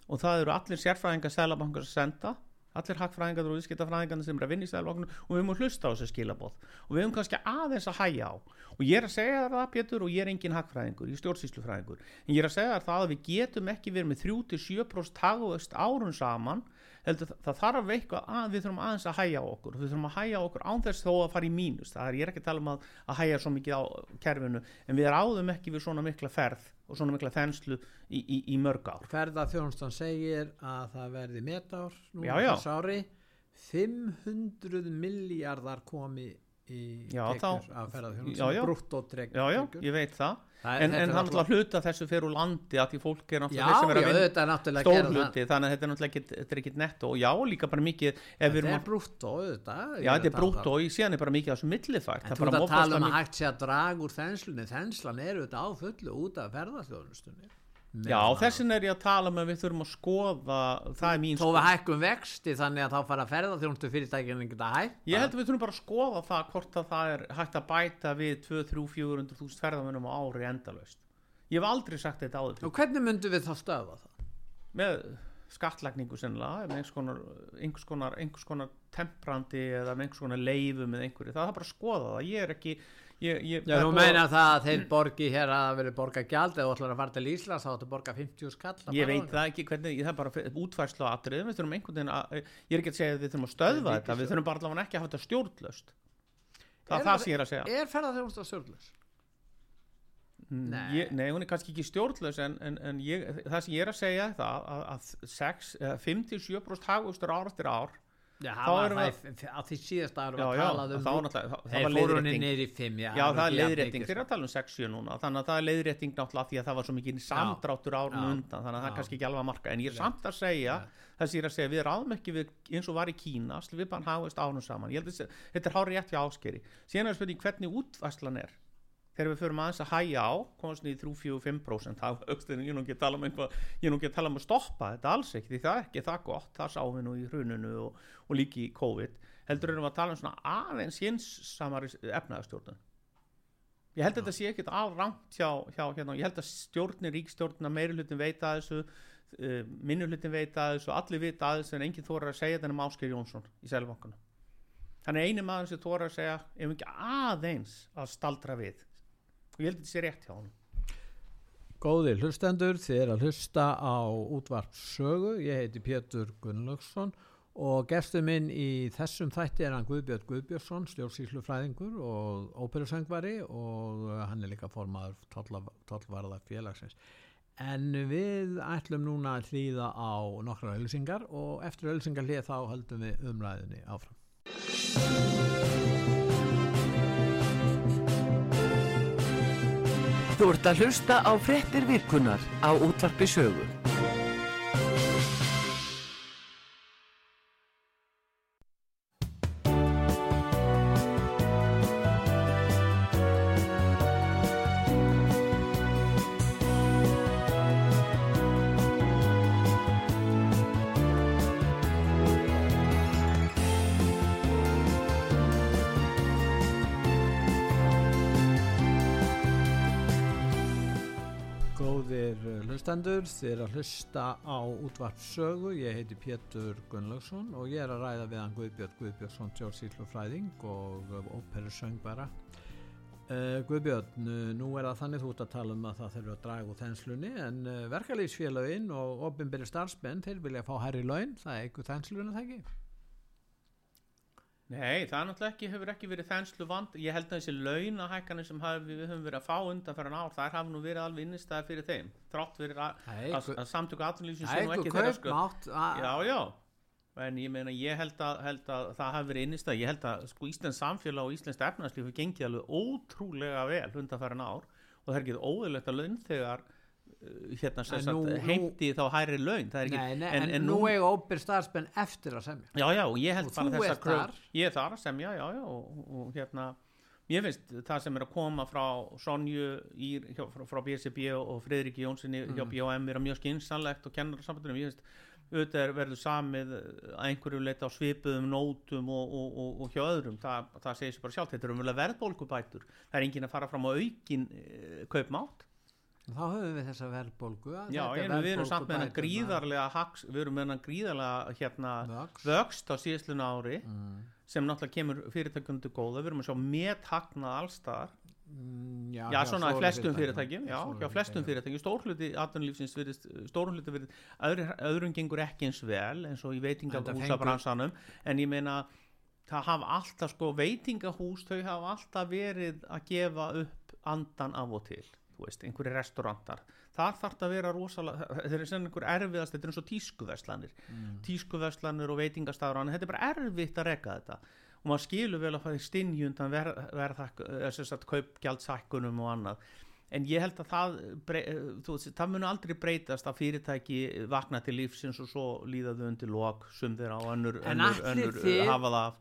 og það eru allir sérfræðingar stælabankar að senda allir hagfræðingar og viðskiptafræðingar sem er að vinna í stælabankinu og við höfum hlusta á þessu skilabóð og við höfum kannski aðeins að hæja á. Og ég er að segja það Pétur og ég er engin hagfræðingur, ég er stjórnsýslufræðingur. En ég er að segja það að við getum ekki verið með 3-7% hagvöxt árun saman heldur það, það þarf eitthvað að við þurfum aðeins að hæja okkur. Við þurfum að hæja okkur án þess þó að fara í mínus. Það er ég er ekki að tala um að, að hæja svo mikið á kerfinu en við ráðum ekki við svona mikla ferð og svona mikla þenslu í, í, í mörg ár. Ferðarþjónustan segir að það verði metár nú Já, á já. þessu ári. 500 miljardar komi í þá- af Já, já. ég veit það. Það- en, en hann ætla hluta þessu fyrir úr landi að því fólk er náttúrulega náttúrulega að stór það. hluti þannig að þetta er náttúrulega ekki, netto. Og já, líka bara mikið erum er brúttó, auðvitað já, þetta er brútt og síðan er bara mikið þessu millifært. En Það þú ert að tala um að hægt sé að draga úr þenslunni. Þenslan er auðvitað á fullu út af ferðarþjónustunni Já, þessin er ég að tala um að við þurfum að skoða það er mín Þó við hækkum vexti þannig að þá fara ferðarþjónustu fyrirtækinu geta hægt Ég held að við þurfum bara að skoða það hvort að það er hægt að bæta við 2-3-400 þúsund ferðamennum á ári endalaust. Ég hef aldrei sagt þetta áður. Og hvernig myndum við þá stöða það? með skattlagningu sennilega, með einhvers konar, einhvers konar, einhvers konar temprandi eða með einhvers konar leifum eða einhverju, það er bara að skoða það, ég ég, Já, þú meina það að þeir borgi hér að það verið borga gjald eða ætlar að fara til Íslands þá ættu að borga 50 skall Ég veit það ekki hvernig, það er bara útfærslu á atriðum, við þurfum einhvern veginn að, ég er ekki að segja að við þurfum að stöðva þetta, við þurfum bara allavega ekki að hafa þetta stjórnlöst. Það Er það sem ég er að segja. Er ferðarþjónustu stjórnlaus? Mm, Nei. Nei, hún er kannski ekki stjórnlaus en, en, en ég, það sem ég er að segja það að, að 6, eða 5-7% hagustur ár eftir ár Já, það var það í- á því já, að talað um þá var það, það Þeir fóru henni niður í 5 Já, það er leiðrétting, þeir eru að tala um 6-7 núna þannig að það er leiðrétting náttúrulega því að það var svo mikið samdráttur árun undan þannig að það er kannski ekki alveg að marka. En ég er samt að segja þess að ég er að segja við ráðum ekki við, eins og var í Kína við bara hagust ánum saman. Ég held að þessi- þetta er hárið rétt hjá áskeri síðan er spurning hvernig útvæslan er þegar við förum aðeins að hæja á komast niður í 3-4-5% það aukstinu, ég er nú ekki að tala um einhvað ég er nú ekki að tala um að stoppa þetta alls ekki því það er ekki það gott, það sáum við nú í hruninu og, og líki í COVID. Heldur erum við að tala um svona aðeins hinsamari efnaðastjórnun ég held að þetta sé ekkert af rangt hjá, hjá hérna, ég held að stjórnir, ríkstjórnina meiri hlutin veita að þessu uh, minni hlutin veita að þessu, allir vita að þessu en enginn þóra að segja þetta um Ásker Jónsson í Selvankana hann er eini maður sem þóra að segja ef ekki aðeins að staldra við og ég held að þetta sé rétt hjá hann Góði hlustendur, þið er að hlusta á útvart sögu, ég heiti Pétur Gunnlaugsson og gestur minn í þessum þætti er hann Guðbjörn Guðbjörnsson, stjórnsýslufræðingur og óperusöngvari og hann er líka formaður tollvarða félagsins. En við ætlum núna að hlýða á nokkra ölsingar og eftir ölsingar hlýða þá höldum við umræðinni áfram. Þú ert að hlusta á fréttir virkunar á útvarpi sögu. Hlustendur, þið er að hlusta á útvart sögu, ég heiti Pétur Gunnlaugsson og ég er að ræða við hann Guðbjörn Guðbjörnsson, tjórsýslufræðing og óperu söngbara. Uh, Guðbjörn, uh, nú er það þannig þú ert að tala um að það þurfa að draga úr þenslunni en uh, verkalýsfélaginn og ofinbyrði starfsmenn þeir vilja fá hærri laun, það er eitthvað þenslunni það ekki? Nei, það er náttúrulega ekki, hefur ekki verið þenslu vand. Ég held að þessi launahækkanir sem hafi, við höfum verið að fá undan fyrir ár þær hafa nú verið alveg innistæði fyrir þeim. Þrátt verið að, samtöku sé er nú ekki þeirra sko. Já, já, en ég meina ég held að, held að það hafi verið innistæði ég held að sko Íslands samfélag og Íslands efnarslíf hefur gengið alveg ótrúlega vel undan fyrir ár og það er ekki óðurlegt að laun þegar hérna sem En sagt nú- heimti þá hærri laun er ekki, Nei, nei, en, nú eiga óbyrð starfsmenn eftir að semja. Já, já, og ég held Og bara kröfur- þar? Ég er þar að semja, já, já og, og hérna, ég finnst það sem er að koma frá Sonju í, hjá, frá, frá BCB og Friðriki Jónssoni hjá Mm. BOM er mjög skynsanlegt og kennur sambandunum, ég finnst auðvitað er verður samið að einhverju leita á svipuðum nótum og, og, og, og hjá öðrum, það, það segir sér bara sjálf þetta er umvel verðbólgubætur, það er engin að fara fram á aukin e, kaupmátt Þá höfum við þessa verðbólgu. Já, en við erum samt með hennar verðbólgubæturnar. gríðarlega haks, við erum með hennar gríðarlega hérna, Vöxt. á síðsluna ári Mm. sem náttúrulega kemur fyrirtækundu góða við erum að sjá methagnað allstaðar Mm, Já, hjá svona stóru flestum fyrirtækjum. já, hjá flestum fyrirtækjum, stórhluti atvinnulífsins virðist, stórhluti virðist, öðru, öðrum gengur ekki eins vel eins og í veitingahúsabransanum, en ég meina, það hafa alltaf, sko, veitingahús, þau hafa alltaf verið að gefa upp andan af og til, veist, einhverju restaurantar, þar þarf það að vera rosalega, þetta er sem einhver erfiðast, þetta er eins og tískuverslanir, Mm. tískuverslanir og veitingastafur, þetta er bara erfitt að reka þetta. Og maður skilur vel að fara í stinjundan verðhækk, kaupgjaldshækkunum og annað. En ég held að það, þú, veist, það muni aldrei breytast að fyrirtæki vakna til lífsins og svo líða þau undir lok sum þeirra og önnur, önnur, önnur þið- uh, hafa það af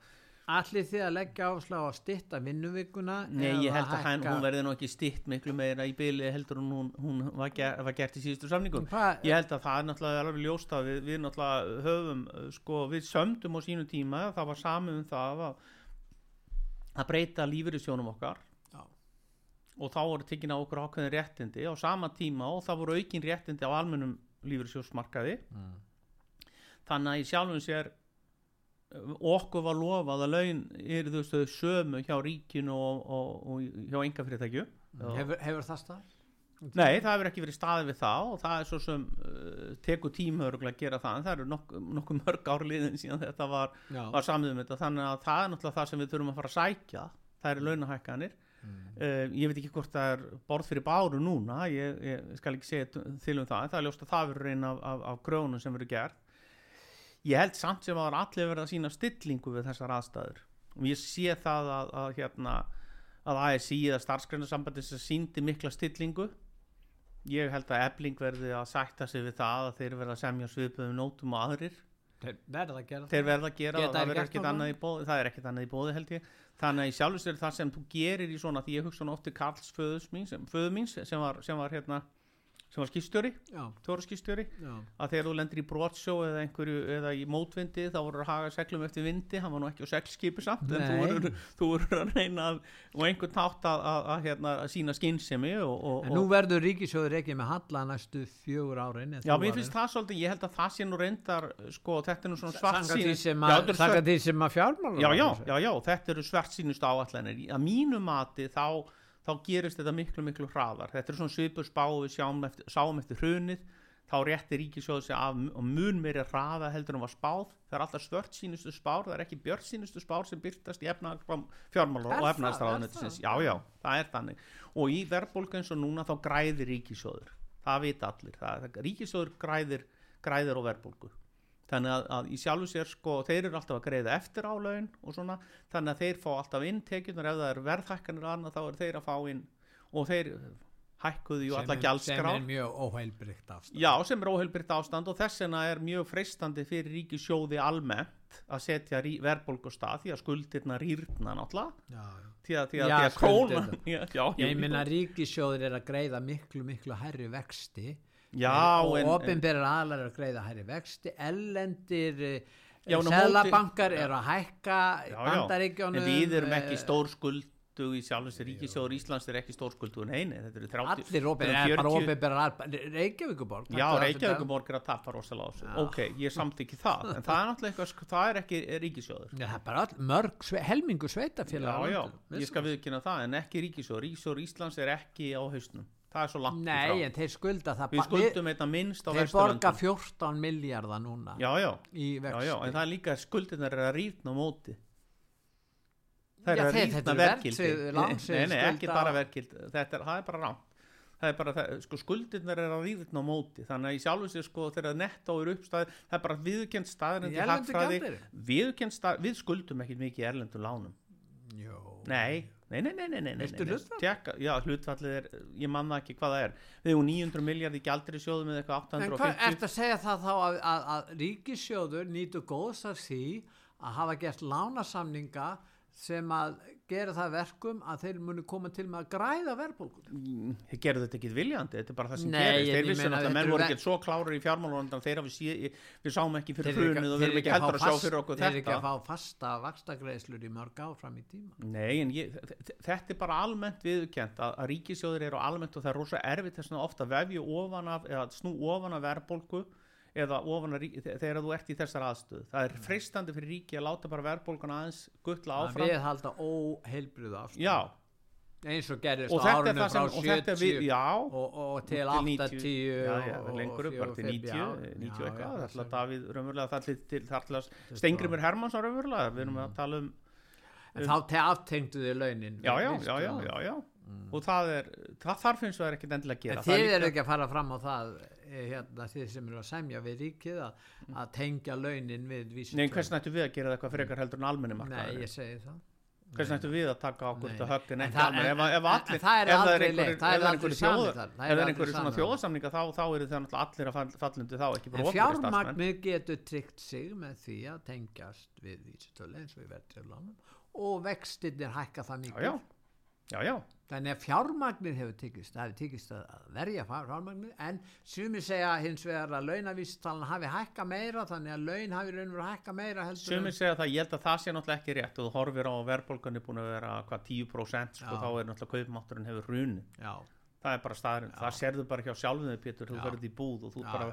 Allir þið að leggja áslag á að stitta vinnuvikuna Nei, ég held að hann, hækka- hún verði nú ekki stitt miklu meira í byli heldur en hún, hún var, ger, var gert í síðustu samningum Hvað- ég held að það er náttúrulega alveg ljóst að við, við náttúrulega höfum sko, við sömdum á sínu tíma það var samið um það að, að breyta lífyrirsjónum okkar Já. og þá voru tekin á okkur ákveðin réttindi á sama tíma og það voru aukin réttindi á almennum lífyrirsjósmarkaði Mm. þannig að í sjálfum sér okkur var lofað að laun eru þú veist þau sömu hjá ríkinu og, og, og hjá engafyrirtækju hefur, hefur það stað? Nei, það hefur ekki verið staðið við það og það er svo sem uh, tekur tíma örgulega að gera það en það eru nokkuð nokku mörg árliðin síðan þetta var, var samið um þetta. Þannig að það er náttúrulega það sem við þurfum að fara að sækja. Það eru launahækkanir. Uh, ég veit ekki hvort það er borð fyrir báru núna ég, ég skal ekki segja til um það en það er ljóst að það verður einn af, af, af grónum sem verður gert ég held samt sem að það er allir verið að sína stillingu við þessar aðstæður. Og ég sé það að, að hérna að ASI eða starfsgreinasambandi sem síndi mikla stillingu. Ég held að ebling verði að sætta sig við það að þeir verða að semja svipuðum nótum og aðrir. Þeir verða að gera þeir verða að gera það, það, í bóði, það er ekkert annað í bóði held ég. Þannig að sér það sem þú gerir í svona því ég hugsa nú oft til Karls föðus mín sem, sem var, sem var hérna sem var skýrstjóri, tóraskýrstjóri að þegar þú lendir í brotsjó eða einhverju eða í mótvindi þá voru að haga seglum eftir vindi, hann var nú ekki á seglskipi samt en þú Nei. voru, þú voru að reyna að, og einhvern tátt að, að, að, hérna, að sína og, En nú verður ríkisjóður ekki með halla næstu fjögur árin Já, mér finnst það svolítið, ég held að það sé nú reyndar sko, þetta er nú svona svart eru sanga því sem að fjármála já, já, já, þetta eru svart sínustu áallanir að mínu mati þá, þá gerist þetta miklu, miklu hraðar. Þetta er svona svipur spá við eftir, sáum eftir hrunið. Þá rétti ríkisjóðu sig af og mun meiri hraða heldur en var spáð. Það er alltaf svört sínustu spár, það er ekki björn sínustu spár sem byrtast í Er og já, það? er þannig. Og í verðbólgu eins og núna þá græðir ríkisjóður það vita allir, það, það, ríkisjóður græðir, græðir á verðbólgu þannig að, að í sjálfu sér sko þeir eru alltaf að greiða eftir á laun og svona þannig að þeir fá alltaf inn tekjunar ef það eru verðhækkanir annað þá eru þeir að fá inn og þeir hækkuðu ju alla sem gjaldskrá. er mjög óheilbrygt afstæð já sem er óheilbrygt ástand og þess vegna er mjög freistandi fyrir ríkisjóði almennt að setja verðbólgu stað því að skuldirna rýrna náttúrulega. Já, því að, því að, Já, því að krónan [laughs] já, ég minna ríkisjóður er að greiða miklu miklu herri vexti já, og en, en, opinberar aðlar er að greiða herri vexti ellendir en Sælabankar eru að hækka já, bandaríkjónum en við erum ekki eh, stór skuldu í sjálfins ríkisjóður Íslands er ekki stór skuldu neini, þetta eru 30 allir 40 opinberar Reykjavíkuborg Já, Reykjavíkuborg er að tapa rosalega Ok, ég samt ekki það En það er náttúrulega eitthvað, það er ekki ríkisjóður Já, það er bara all, mörg, sve, helmingu sveitafélag Já, já, ég skal viðkynna það En ekki ríkisjóður, ríkisjóður Íslands er ekki á hausnum Það er svo langt Nei, frá. en þeir skulda það Við skuldum þetta minnst á Þeir borga Vesturlöndum 14 miljardar núna Já, já, í já, vexti já En það er líka skuldirnar er að rýrna á móti. Það Já, er að þeir- þetta rýrna eru verkildi verðtryggð- lánsveð Nei, nei, ekki skulda- bara verkildi Þetta er, það er bara rám Það er bara, það, sko, skuldirnar er að rýrna á móti. Þannig að í sjálfu sér, sko, þegar nettó er uppstæð það er bara viðkjönd staðin Í erlendu gjaldeyri? viðkjönd stað, við skuldum ekki mikið í erlendum lánum. Jó. Nei, nei, nei, nei, nei, nei? Tjekka, Já, hlutfallið er, ég man það ekki hvað það er. Við hefum 900 miljard í gjaldri sjóðum með eitthvað En hvað 850 ertu að segja það þá að, að, að ríkissjóður nýtu góðs af því að hafa gert lánasamninga sem að gera það verkum að þeir muni koma til með að græða verðbólgun Þeir gerðu þetta ekki viljandi, þetta er bara það sem Nei, gerist. Þeir meina, náttúrulega, þetta menn voru ekki svo klárir í fjármálundan þeir hafi sé, við sáum ekki fyrir Þeir hrunið og þeir við eru erum ekki að heldur að fá sjá fyrir okkur þeir eru ekki þetta. að fá fasta vakstagreislur í mörg ár fram í tíma. Nei, en ég, þetta er bara almennt viðurkent að, að ríkisjóður eru almennt og það er rosa erfitt þess að ofta vefju ofan af eða snú ofan af verðbólgu eða ofan af ríki, þegar þú ert í þessar aðstöð það er freistandi fyrir ríki að láta bara verðbólguna aðeins guttla að áfram. við halda óheilbriðu afstöð Já, eins og gerist og á er árunum frá og þetta er 70 við, já. og, og til til 80 já, já, og- lengur upp, og bara til 45, 90, já, 90 já, eitthvað, ætla sem- Davíð raunverulega það til, til ætla Stengrimur Hermansson raunverulega, við erum að tala um en þá te aftengdu þið launin já, já, já, já, já, já. Og það er, það þarf finnst það ekkert endilega að gera. En er þið eru ekki að fara fram á það hérna, þið sem eru að semja við ríkið að, að tengja launin við vísitölu Nei, hvers nættu við að gera eitthvað frekar heldur en almenni Nei, markaður? ég segi það Hvers nættu við að taka okkur Nei, þetta nei. högg en En ekki það- almenni? Ef, ef allir, en er ef það er er er er er einhverjir svona samið. þjóðasamninga þá, þá eru það allir að fall- fallendu þá ekki bara opinberir starfsmenn. fjármagnir getur tryggt sig með því að tengjast við vísitölu eins og í verðtröflánum og vextirnir hækka það mikið já, já, Þannig að fjármagnir hefur tekist, það hefur tekist að verja fjár- fjármagnir en sumi segja hins vegar að launavísitalan hafi hækka meira þannig að laun hafi raun verið að hækka meira Sumir segja það, ég held að það sé náttúrulega ekki rétt. Og þú horfir á að verðbólgan er búin að vera hvað 10% sko, Já. þá er náttúrulega kaupmátturinn hefur hruni Já, það er bara staðurinn, það serðu bara hjá sjálfum þig Pétur, þú ferð í búð og þú, bara,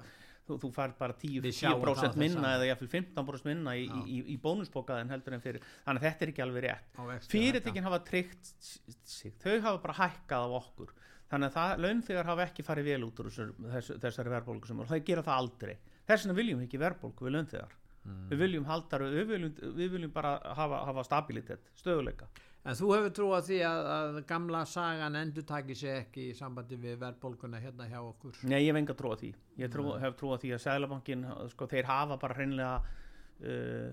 þú, þú fær bara 10, Við sjáum 10% það minna þess eða jafnvel 15% minna í, í, í, bónusbókaðin heldur en fyrir. Þannig að þetta er ekki alveg rétt. Fyrirtekin hafa tryggt sig. Þau hafa bara hækkað af okkur. Þannig að launþegar hafa ekki farið vel út úr þessar, þess, þessari verðbólgu sem það gera það aldrei. Þess vegna viljum við ekki verðbólgu við launþegar. Mm. við viljum halda við viljum, við viljum bara hafa, hafa stabilitet stöðuleika En þú hefur trú að því að, að gamla sagan endur taki sig ekki í sambandi við verðbólguna hérna hjá okkur? Nei, ég hef enga trú á því. Ég trú, hef trú á því að Sælabankin sko, þeir hafa bara hreinlega uh,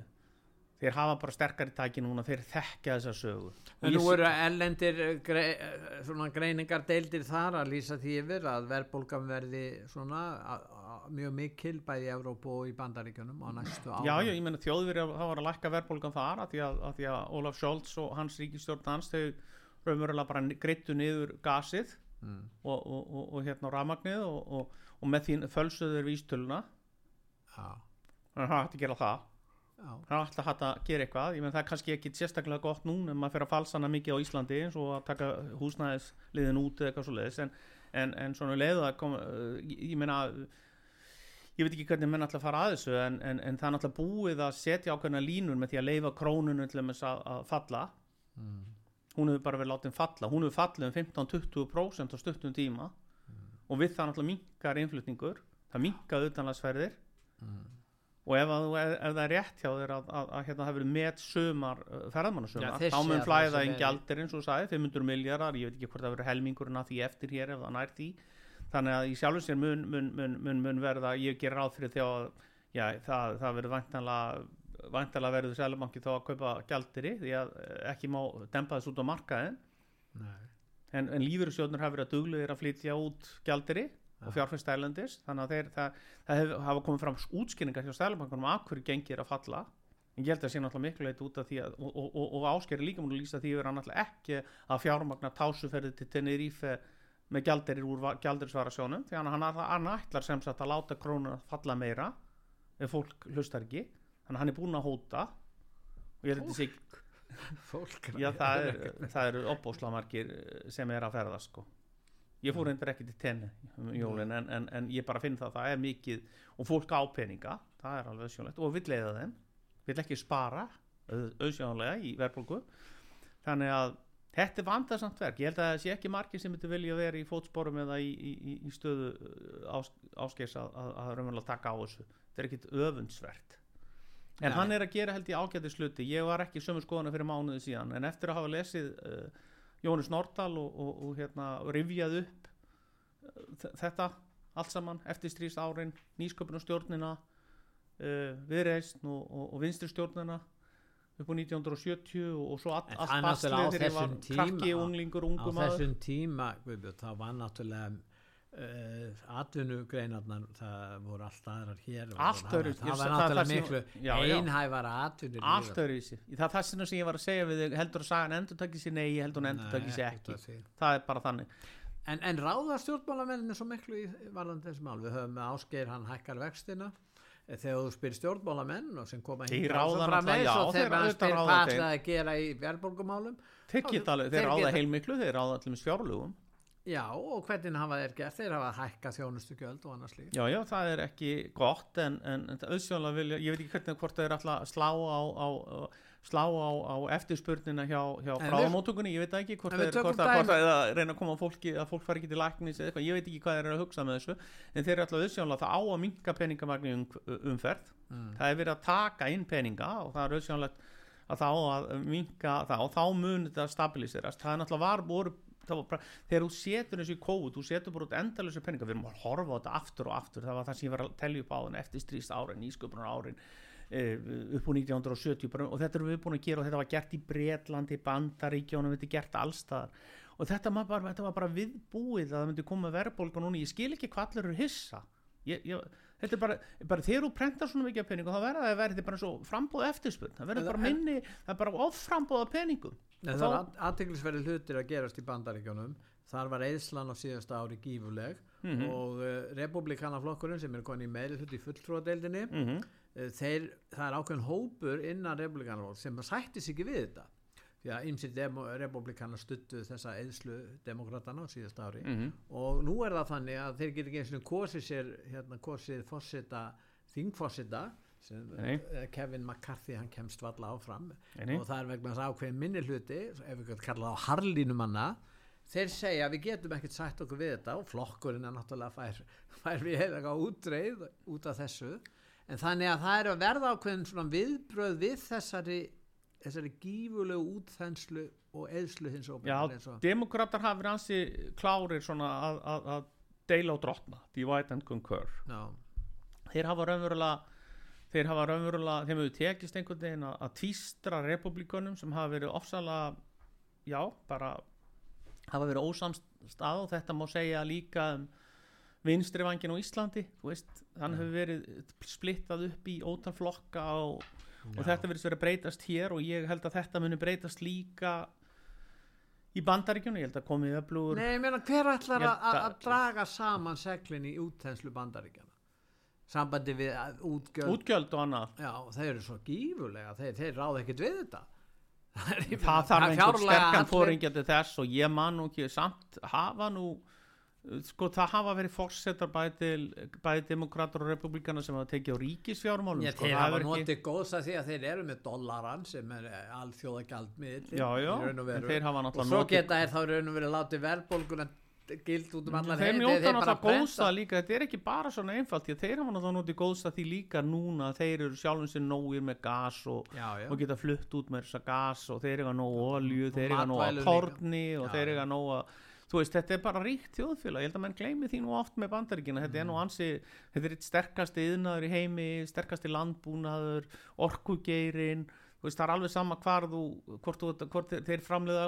þeir hafa bara sterkari tæki núna, þeir þekkja þessa sögu. En nú eru ellendir grei, svona greiningar deildir þar að lýsa því yfir að verðbólgan verði svona a, a, mjög mikil bæði í Evrópu og í Bandaríkjunum á næstu árum. Já, já, ég meina þjóðveri það var að lækka verðbólgan þar að því að, að því að Ólaf Scholz og hans ríkistjórn hans þau raunverulega bara greittu niður gasið Mm. og, og, og, og hérna rafmagnið og, og, og með því fölsuður vístöluna Já, þannig að það hætti að gera það það er alltaf hægt að gera eitthvað. Ég menn það er kannski ekki sérstaklega gott núna ef maður fyrir að falsa hana mikið á Íslandi eins og að taka húsnæðisliðin út eða eitthvað svo leiðis en, en, en svona leiðu að koma ég, meina ég veit ekki hvernig menn alltaf fara að þessu en, en, en það er alltaf búið að setja ákveðna línur með því að leifa krónunum til að, að falla. Hún hefur bara verið látin falla. Hún hefur fallið um 15-20% á stuttum tíma. Og við það náttúrulega minkar innflutningur. Það minkar utanlandsferðir og ef, að, ef, það er rétt hjá þér að, að, að hérna það verið met sumar Já, ferðmannasumar, þá mun flæða sem inn er- gjaldir eins og sagði, 500 miljardar, ég veit ekki hvort það verið helmingurinn að því eftir hér ef það nær því. Þannig að í sjálfum sér mun, mun, mun, mun, mun verða, ég ger ráð fyrir því að já, það, það verður væntanlega væntanlega verður Sælubanki þá að kaupa gjaldiri því að eh, ekki má dempa þess út á markaðin en, en lífyrirsjóðnur hafa verið að duglegir að flytja út gjaldiri og fjárfæst ælendis þannig að þeir, það, það hef, hafa komið fram útskýringar hjá stælubankunum að hverju gengir að falla. En ég held að það sé náttúrulega miklu leit út af því að og, og, og, og áskeri líka múin að lýsa því að vera náttúrulega ekki að fjármagna tásuferði til Tenerife með gjaldirir úr gjaldirisvarasjónum því að hann, hann ætlar sem sagt að láta krónuna falla meira ef fólk hlustar ekki. Þannig að hann er búinn að hóta og ég held að þetta sé fólk? [laughs] Já, það, [laughs] er, það eru opbósla margir sem er að ferða sko. Ég fór reyndar ekki til tenni um jólin en, en, en ég bara finn það að það er mikið og fólk á peninga, það er alveg sjónlegt og vill leiða þeim, vill ekki spara auðsjónlega í verðbólgu. Þannig að þetta er vandarsamt verk, ég held að það sé ekki margir sem myndi vilja vera í fótsporum eða í, í, í- stöðu ás, áskers að, að, að raunverulega taka á þessu. Þetta er ekkit öfundsvert. En Nei. hann er að gera held í ágæti sluti ég var ekki sömu skoðana fyrir mánuði síðan en eftir að hafa lesið uh, Jónis Nordal og, og, og hérna rifjað upp þetta allt saman eftir stríst árin nýsköpunarstjórnina uh, viðreist og, og, og vinstri stjórnina upp á 1970 og, svo all, allt á baslið þegar ég var krakki, unglingur, á ungu maður þessum tíma Guðbjörn, það var náttúrulega uh, atvinnugreinarnar það voru allt aðrar hér Allt það, öðru- það var það- náttúrulega það miklu já, já. einhæfara atvinnur allt öðruvísi. Það er það sem ég var að segja við heldur að sagan endur takki sér nei, ég heldur hún endur takki sér ekki. það er bara þannig. En, en ráða stjórnmálamennin svo miklu í varðan þessi mál? Við höfum með Ásgeir, hann hækkar vextina. Eh, þegar þú spyr stjórnmálamenn og sem koma hingað og þegar hann auðvitað spyr ráða hvað þeir. ætlaði að gera í verðbólgumálum þeir, alveg, ráða heilmiklu, þeir ráða Já, og hvernig hafa þeir gert? Þeir hafa hækkað þjónustugjöld og annars líka já, já, það er ekki gott en, en, en auðsjóðlega vilja, ég veit ekki hvernig hvort þeir að slá á, á, slá á, á eftirspurnina hjá, hjá bráðamóttökunni, ég veit ekki hvort tökum hvort það hvort er að reyna að koma fólki að fólk fari ekki til læknis eða eitthvað, ég veit ekki hvað þeir eru að hugsa með þessu en þeir eru alltaf auðsjónlega það á að minka peningamagni um, umferð Mm. það er verið að taka inn peninga og það er auðsjónlegt að það á að minka það og þá mun þetta stabiliserast það er náttúrulega var, voru bara, þegar þú setur þessu í kóð þú setur bara út endalösu peninga við erum að horfa á þetta aftur og aftur það var það sem ég var að telja upp á þann eftir stríst árin, ísköpunar árin upp úr 1970 bara, og þetta erum við búin að gera og þetta var gert í Bretlandi, Bandaríkjónum þetta er gert allstaðar og þetta bara, þetta var bara viðbúið að það myndi koma verðbólga núna, ég skil ekki hvað allir eru hissa. Ég, ég, þetta er bara, bara þegar þú prentar svona mikið af peningum þá verða það að verði bara svo frambóð eftirspurn það verður bara minni, það er bara offrambóð af peningum En það er aðteglisverði hlutir að gerast í bandaríkjónum þar var eðslan á síðasta ári gífuleg Mhm. og uh, republikanaflokkurinn sem er konið meiri hlut í fulltrúadeildinni mm -hmm. uh, þeir, það er ákveðin hópur innan republikanaflokk sem sætti sig ekki við þetta því að ymsið republikanar stuttu þessa eðslu demokratana á síðasta ári Mhm. og nú er það þannig að þeir getur ekki eins og kosið sér hérna kosið fórseta þingfórseta eh, Kevin McCarthy hann kemst valla áfram. Nei. og það er vegna þess að ákveðin minni hluti ef við getum kallað á harlínumanna þeir segja við getum ekkert sætt okkur við þetta. Og flokkurinn er náttúrulega fær, [laughs] fær við eitthvað útreið út af þessu. En þannig að það er að verða ákveðin svona viðbröð við þessari þessari gífulegu útþenslu og eðslu hins og Já, demokrater hafa verið ansi klárir svona að, að, að deila og drottna, divide and concur já, þeir hafa raunverulega þeir hafa raunverulega, þeim hefur tekist einhvern veginn að, að tvístra republikunum sem hafa verið ofsalega já, bara hafa verið ósamstað og þetta má segja líka um vinstri vangin á Íslandi þú veist, hann hefur verið splittað upp í ótal flokka og, og þetta verið verið að breytast hér og ég held að þetta muni breytast líka í bandaríkjunum, ég held að komið öflugur Nei, ég meina hver ætlar að, að, að- að draga saman seglin í útþenslu bandaríkjana sambandi við útgjöld. Útgjöld og annað. Já, þeir eru svo gífulega, þeir, þeir ráða ekkert við þetta. [laughs] Það er- þarf er einhvern sterkan fóringja til þess og ég man nú ekki samt hafa nú sko það hafa verið fórsetar bæði, til, bæði demokrater og republikana sem hafa tekið á ríkisfjármálum Já, sko, þeir hafa hefur ekki- notið góðs að því að þeir eru með dollaran sem er alþjóða gjaldmiðl Já, já, en þeir hafa og náttúrulega svo notið- geta þeir þá raun og verið látið verðbólguna gild út um allan þeir njóta náttúrulega góðsa líka. Þetta er ekki bara svona einfalt því að þeir hafa náttúrulega notið góðsa því líka núna þeir eru sjálfum sér nógir með gas og, Já, já. og geta flutt út með þessa gas og þeir eiga nóg olju, þeir eiga nóg að torni og Já, þeir eiga nóg að þú veist, þetta er bara ríkt þjóðfélag, ég held að menn gleymi því nú oft með bandaríkina, þetta er Mm. nú ansi þetta er eitt sterkasti yðnaður í heimi sterkasti landbúnaður orkugeirin, veist, það er alveg sama hvar þú, hvort, þú, hvort þeir, þeir framleiða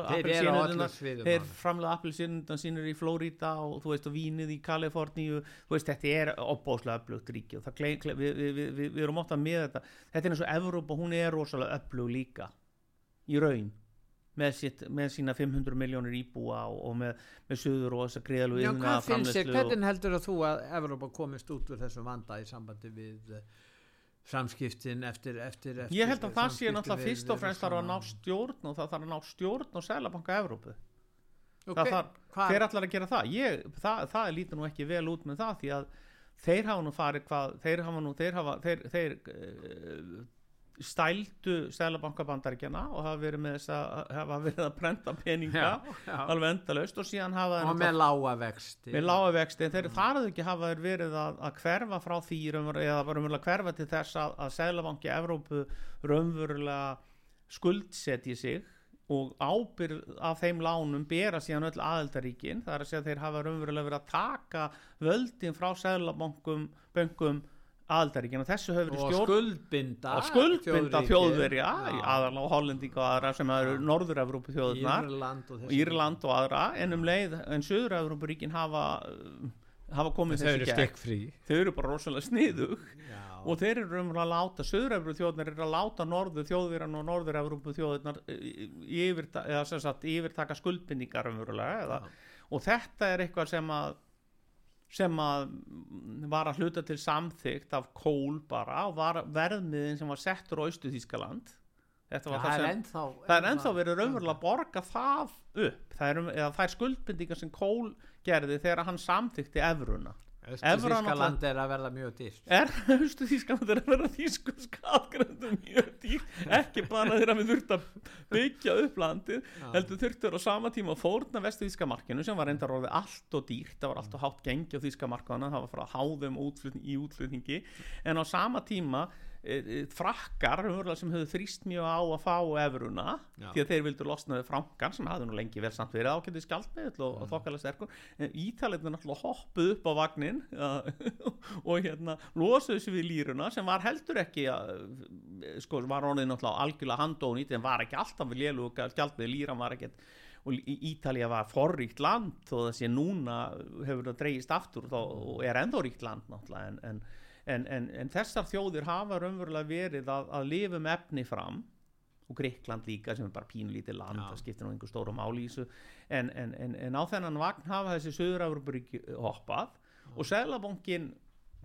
Þeir framlega appelsínundan sínur í Flórida og þú veist og vínið í Kaliforníu. Þú veist þetta er opbóðslega öflugt ríki og við, við, við, við, við erum ofta með þetta. Þetta er eins og Evrópa, hún er rosalega öflug líka í raun með, sitt, með sína 500 miljónir íbúa og, og með, með söður og þess að greiðalu hvað finnst þér, hvernig heldur þú að Evrópa komist út úr þessum vanda í sambandi við samskiptin eftir, eftir, eftir ég held að það sé náttúrulega fyrst og fremst þarf að ná stjórn og það þarf að ná stjórn og sælabanka Evrópu. Ok, það hver allar að gera það. Ég, það, það lítur nú ekki vel út með það því að þeir hafa nú farið hvað þeir hafa nú, þeir hafa þeir, þeir uh, stældu Sælabankabandaríkjana og hafa verið með þess að hafa verið að prenta peninga Já, já. alveg endalaust og síðan hafa og með lága vexti með lága vexti en þeir þarðu ekki hafa verið að, að hverfa frá því eða raunverulega hverfa til þess að, að Sælabanki Evrópu raunverulega skuldsetji sig og ábyrð af þeim lánum bera síðan öll aðeldaríkin það er að segja að þeir hafa raunverulega verið að taka völdin frá Sælabankum böngum aðeldaríkin og þessu hefur verið og stjórn skuldbinda skuldbinda þjóðverja aðalega Hollendinga og aðra sem eru Norður-Evrópu þjóðurnar Írland og og þessi Írland og aðra en um leið en Suður-Evrópuríkin hafa uh, hafa komið eru gegn. þau eru bara rosalega sniðug. Já. og þeir eru raunverulega að láta Suður-Evrópu þjóðunar eru að láta Norður þjóðverjan og Norður-Evrópu þjóðunar yfirta, eða sagt yfirtaka skuldbindingar raunverulega eða, og þetta er eitthvað sem að sem að var að hluta til samþygt af kól bara og var verðmiðin sem var settur á var það það er ennþá það er ennþá verið raunverulega að borga það upp. Það er, það er skuldbindingar sem Kól gerði þegar hann samþykti evruna Östu-Þískaland er að verða mjög dýrt. Er Östu Þískaland er að vera þýskum skatgröndum mjög dýr ekki bara þegar við þurftum að byggja upp landið heldur þurftur á sama tíma fórna vestu Þíska markinu sem var enda róðið allt og dýrt. Það var allt og hátt gengi á Þíska markana það var frá háðum útflutning, í útflutningi. En á sama tíma frakkar umverulega sem höfðu þrýst mjög á að fá efruna Já. því að þeir vildu losna við frankan sem hafði nú lengi verið samt verið ákveðið skjaldmiðl og, og þokkalega sterkur. En ítalið náttúrulega hoppuð upp á vagnin [laughs] og hérna losuðu sig við lýruna sem var heldur ekki að, sko, var honið náttúrulega algjörlega handónýtt en var ekki alltaf við lélu skjaldmiðl, lýran var ekkert og Í- Ítalía var forríkt land þó það sé núna hefur það dreigist aftur og er ennþá ríkt land náttúrulega en, en, en, en, en þessar þjóðir hafa raunverulega verið að, að lifa um efni fram og Greikland líka sem er bara pínlítið land Já. það skiptir nú einhver stóru máli í þessu. En, en, en, en á þennan vagn hafa þessi Suður-Európaríki hoppað og Sæðlabankin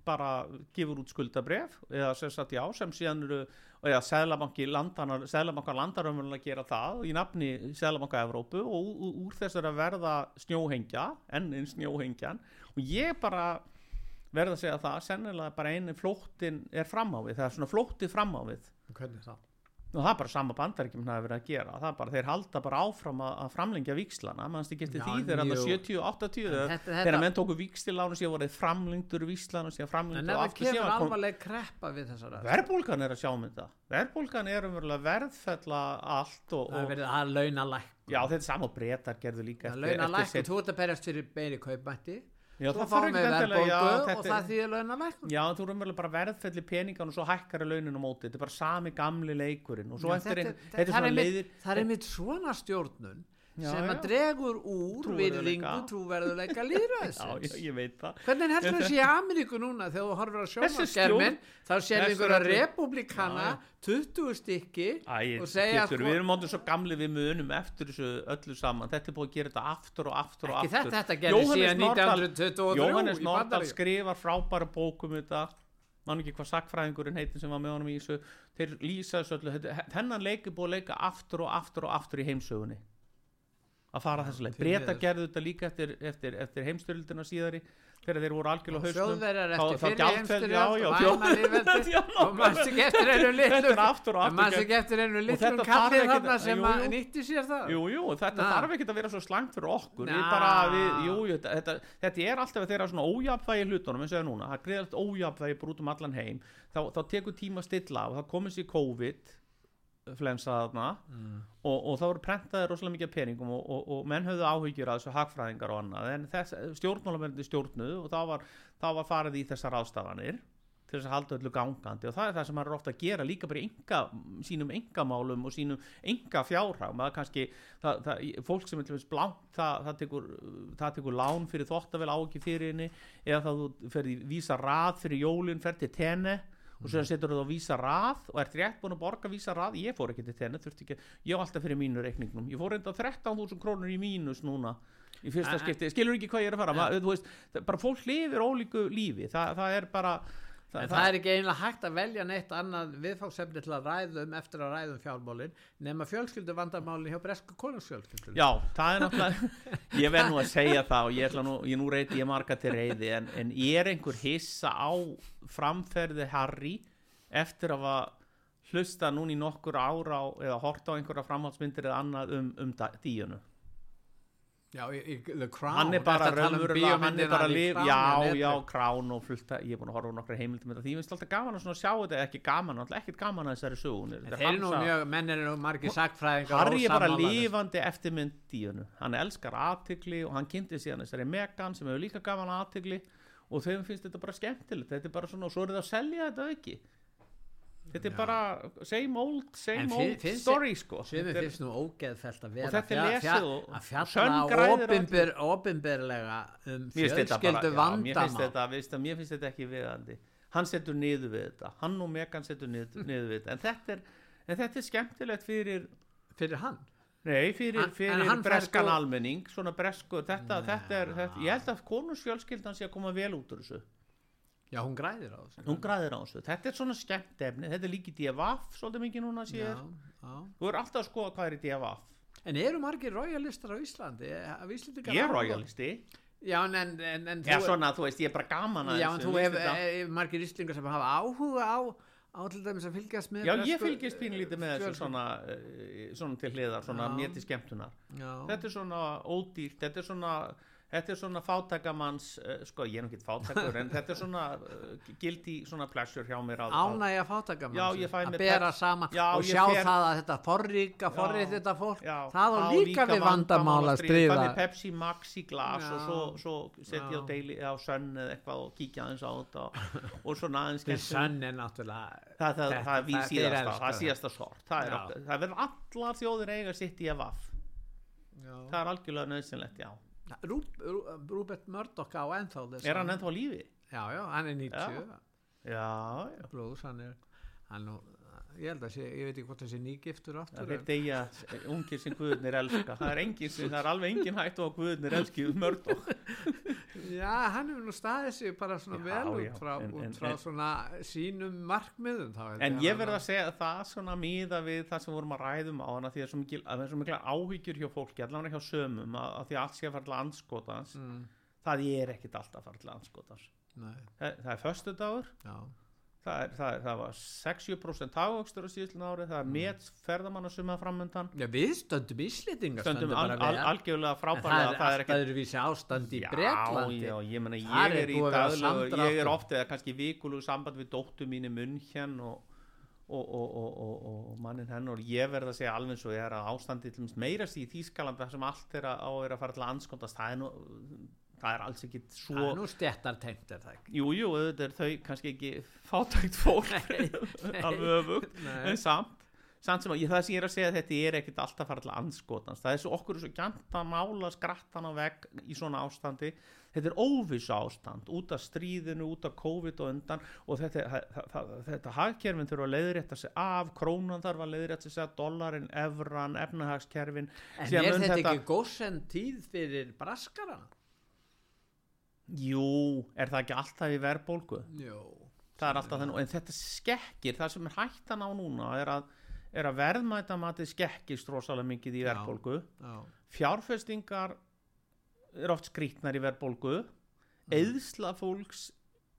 bara gefur út skuldabref eða sem sagt já sem síðan eru eða Sæðlabanki landar Sæðlabankar landar umverulega að gera það í nafni Sæðlabanka Evrópu og úr þessar að verða snjóhengja enn einn snjóhengjan. Og ég bara verða að segja það sennilega bara einu flóttin er fram á við það er svona flóttið fram á við. Hvernig þá? og það er bara sama bandaríkjum hafa verið að gera. Það er bara, þeir halda bara áfram að, að framlengja vikslana, mannst ekki eftir því þegar það 70-80 En þegar menn tóku vikstilánu síðan voruð framlengdur vikslana síðan en framlengdur ef og það kemur kom alvarleg kreppa við þessar verðbólgan er að sjá um þetta. Verðbólgan er umverulega verðfella allt og, það er og verið að launa lækku já þetta er sama og breytar gerðu líka að launa lækku, set- þú ert að berjast fyrir meiri kaupmætti já, svo fáum við já, verðbólgu og það þýðir launa lækku Já, þú erum bara verðfelli peningan og svo hækkar að launin á móti, þetta er bara sami gamli leikurinn og svo eftir þetta, ein, þetta, þetta er svona leiðir það er einmitt svona stjórnun Já, sem að dregur úr virðingu trúverðuleika [laughs] það. Hvernig heldur þessi í Ameríku núna þegar þú horfir á Þessi sjónaskermin þá sér einhverja republikana Já, 20 stykki Æ, og segja getur, sko, við erum áttu svo gamli við munum eftir þessu öllu saman. Þetta er búið að gera þetta aftur og aftur og aftur. þetta, þetta Jóhannes 1923 Jóhannes Bandaríkjunum. skrifar frábæra bókum þetta. Mann ekki hvað sakfræðingurinn heitin sem var með honum í þessu. Þeir lýsa þessu öllu. Þetta- þennan leik er búið að leika aftur og aftur og aftur í heimsögunni að fara þessu því breyta gerðu þetta líka eftir, eftir, eftir heimstyrildina síðari þegar þeir voru algjörlega Þjóðverjar Þá- eftir þá heimstyrjöld þjóð- [laughs] og mannst ekki eftir einu litlum og gerð. ekki eftir einu litlum ekkert- þarna sem jú, að jú. nýtti sér það? Jú, jú, þetta Na. þarf ekki að vera svo slangt fyrir okkur. Bara, við, þetta, þetta, þetta er alltaf þeirra svona ójafnvægi í hlutunum eins og það núna, það er greiðalt ójafnvægi bara út um allan heim, þá, þá tekur tíma stilla og það komið sér COVID flensa þarna. Mm. og, og það voru prentaði rosalega mikið peningum og, og, og menn höfðu áhyggjur að þessu hagfræðingar og annað. En þess, stjórnmálamenni stjórnuð og þá var, þá var farið í þessar ástafanir til þess að halda öllu gangandi. Og það er það sem maður er ofta að gera líka bara í enga, sínum engamálum og sínum enga fjárhag maður kannski, það, það, fólk sem er blánt það, það, tekur, það tekur lán fyrir þóttavel á ekki fyrir henni. Eða það þú ferði vísa rað fyrir jólin fer til tenni og svo setur þú á vísa rað og ert rétt búin að borga vísa rað. Ég fór ekki til tenni, þurfti ekki ég var alltaf fyrir mínu reikningnum, ég fór reynda 13.000 krónur í mínus núna í fyrsta skipti, skilur ekki hvað ég er að fara? Þú veist, það- bara fólk lifir ólíku lífi. Það, það er bara En það er ekki einlega hægt að velja neitt annað viðfáksefni til að ræðum eftir að ræðum fjármálin nema fjölskyldu vandamálin hjá bresku konungsfjölskyldu Já, það er náttúrulega ég verð nú að segja það og ég, nú, ég nú reyti ég marga til reyði en, en er einhver hissa á framferði Harry eftir að hlusta núna í nokkur ára á, eða horta á einhverja framhaldsmyndir eða annað um, um díunu Já, í, The Crown hann er bara um raunverulega hann er bara Crown já, já, krán og fullt að, ég er búin að horfa á nokkra heimildum því ég finnst alltaf gaman að sjá þetta ekki gaman, alltaf ekkert gaman að þessari sögun menn eru nú margir sagfræðingar Harry er bara lifandi eftirmynd díunu hann elskar aðtigli og hann kynnti síðan þessari Megan sem hefur líka gaman aðtigli og þeim finnst þetta bara skemmtilegt. Þetta er bara svona, og svo er það að selja þetta ekki þetta er bara same old, same fi- old finnst- story sko. Þetta er- finnst nú ógeðfelt að vera Og þetta er fja- lesið fja- og- að fjalla opinberlega um fjölskyldu já, mér finnst þetta, að, mér finnst þetta ekki viðandi hann setur niður við þetta. Hann og Megan setur niður, [laughs] niður við þetta. En þetta er, en þetta er skemmtilegt fyrir fyrir hann? Nei, fyrir, fyrir breskan almenning, svona breskur, þetta, þetta er, þetta, ég held að konusfjölskyldan sé að koma vel út úr þessu. Já, hún græðir á þessu Hún græðir á þessu. Þetta er svona skemmt efni, þetta er líki DFF, svolítið mikið núna já, sér. já. Þú er alltaf að skoða hvað er í DFF. En eru margir royalistar á Íslandi? Ég er royalisti. Já, en, en, en, en Já, svona, þú veist, ég er bara gaman að Já, en þessu, þú hef finnst þetta- e, margir íslingar sem hafa áhuga á á til dæmis að fylgjast með Já, ég bresku- fylgist pínlítið með þessu svona, eh, svona til hliðar, svona Já. mér til skemmtunar Já. Þetta er svona ódýrt, þetta er svona Þetta er svona fátakamanns, uh, sko ég er ekki fátakur en þetta er svona uh, gildi svona pleasure hjá mér ánægja fátaka Já, ég fæ að bera saman Já, og sjá fer- það að þetta forríka, forrið þetta fólk. Já, það á líka við vandamál að stríða. Fæ mér Pepsi Max í glas Já. og svo, svo setja á deili á sönn eða eitthvað og kíkja aðeins á þetta og, og svona aðeins skemmtun. sönn er náttúrulega það, það, Þetta- það er það- síðasta, það er það. síðasta sort það, er það verður allar þjóðir eiga sitt í að vaff það er algjörlega nöðsynlegt, já Rú, Rú, Rúbert Murdoch á ennþá þess er hann ennþá lífi? já, já, hann er 90 já, já blóðs, hann er hann ég held að sé, ég veit ekki hvort það sé nýgiftur Það aftur er deyja ungir sem guðnir elska. Það er, engin, sem- það er alveg engin hættu á guðnir elski mörd og já, hann hefur nú staðið sig bara svona Já, vel já, út frá, en- út frá en- svona sínum markmiðum þá En ég. verð að segja að það svona miða við það sem vorum að ræðum á hana því að, það er svo mikla áhyggjur hjá fólki allavega hjá sömum að, að því allt sé að fara til anskotans mm, það er ekkit alltaf að fara til anskotans nei, það, það er föstudagur. Já, það, er, það, er, það var 60% hagvöxtur á síðustlun ári það er met ferðamann að suma framöndan já, við stöndum íslendingar stöndum al, al, algjörlega En frábærlega það er allt öðruvísi ástand í Bretlandi. Já, ég meina Þar ég er í búið að vera daglegu, ég er oft eða kannski vikulu samband við dóttu mín í munn hér og, og, og, og, og, og mannin henn og ég verð að segja alveg eins og ég er að ástandi meira sí í Þýskalanda sem allt er að, er að fara til að anskondast það er nú, það er alls ekki það svo er nú stjættartengt er það ekki? Jú, jú, auðvitað er þau kannski ekki fátækt fólk. [laughs] Alveg öfugt, en samt samt sem að ég, það sem ég er að segja þetta er ekkit alltaf til anskotans, það er svo okkur svo gænt að mála skrattan á vegg í svona ástandi, þetta er óvissu ástand út af stríðinu, út af COVID og undan og þetta, það, það, þetta hagkerfin þurfa að leiðrétta sig af krónan þarf að leiðrétta sig af dollarin, evran, efnahagskerfin. En er mun þetta ekki góðsend tíð fyrir braskara? Jú, er það ekki alltaf í verðbólgu? Jó það er alltaf þannig, en þetta skekkir það sem er hættan á núna er að, er að verðmæta matið skekkist rosalega mikið í verðbólgu. Já, fjárfestingar er oft skrítnar í verðbólgu. Mm. eðsla fólks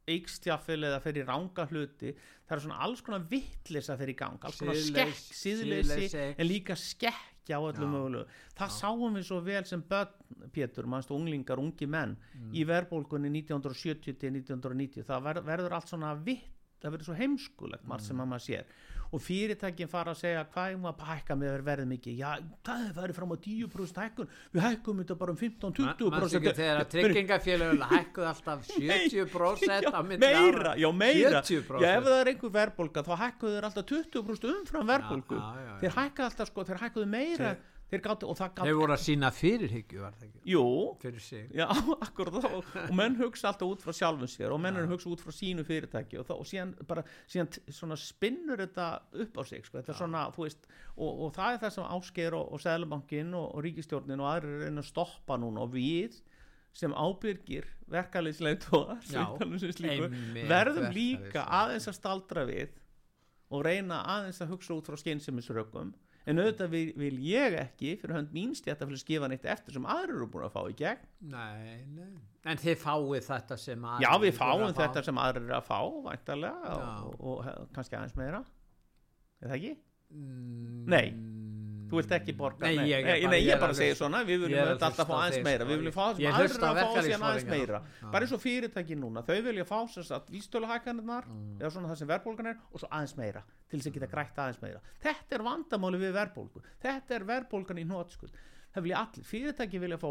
eikstjafil eða fyrir ranga hluti. Það er svona alls konar vittlisa fyrir í gang alls konar skekk, síðleysi en líka skekkja á öllu Já. mögulegu það sáum við svo vel sem börn Pétur, mannstu unglingar, ungi menn Mm. í verðbólgunni 1970 til 1990 það ver, verður allt svona vitt það verður svo heimskulegt margt Mm. sem að maður sér og fyrirtækin fara að segja hvað er maður að hækka með verðið mikið? Já, það er farið fram á 10% hækkun. Við hækkum þetta bara um 15-20% Manstu ekki þegar að tryggingafélagul hækkuð alltaf [laughs] 70% á Já, meira, já meira. 70%. já, ef það er einhver verðbólga þá hækkuðu þeir alltaf 20% umfram já. þeir hækkaðu alltaf sko, þeir hækkuðu meira þeir gáttu, og það Þeir voru að sína fyrirhyggju var það ekki? Jú, fyrir sig. Já, [laughs] akkurat og, og menn hugsa alltaf út frá sjálfum sér og menn að hugsa út frá sínu fyrirtæki og, það, og síðan bara, síðan spinnur þetta upp á sig, sko, þetta er svona þú veist, og, og það er það sem Ásgeir og, og Sæðlubankin og, og Ríkistjórnin og aðrir að reyna að stoppa núna og við sem ábyrgir verkaliðsleitóðar [laughs] Já, einmitt, verðum líka aðeins að staldra við og reyna aðeins að hugsa út frá skeinsemisrökum en auðvitað vil, vil ég ekki fyrir hönd mín stjættafélag skifa neitt eftir sem aðrir eru búin að fá í gegn Nei, nei En þið fáið þetta sem að Já, við fáum þetta sem aðrir eru að fá væntalega og, og, og kannski aðeins meira Er það ekki? mm, Nei. Þú vilt ekki borga Nei, ég nei, bara- nei, ég ég bara að hlusta. svona Við Ég viljum að alltaf fá aðeins meira. Við viljum fá það sem Ég á eru að fá síðan aðeins meira. Bara eins og fyrirtæki núna Þau vilja fá sem sagt vístöluhækanirnar eða svona það sem verðbólgan er og svo aðeins meira til þess að geta grætt aðeins meira. Þetta er vandamáli við verðbólgu. Þetta er verðbólgan í nótskuld Það vilja allir, fyrirtæki vilja fá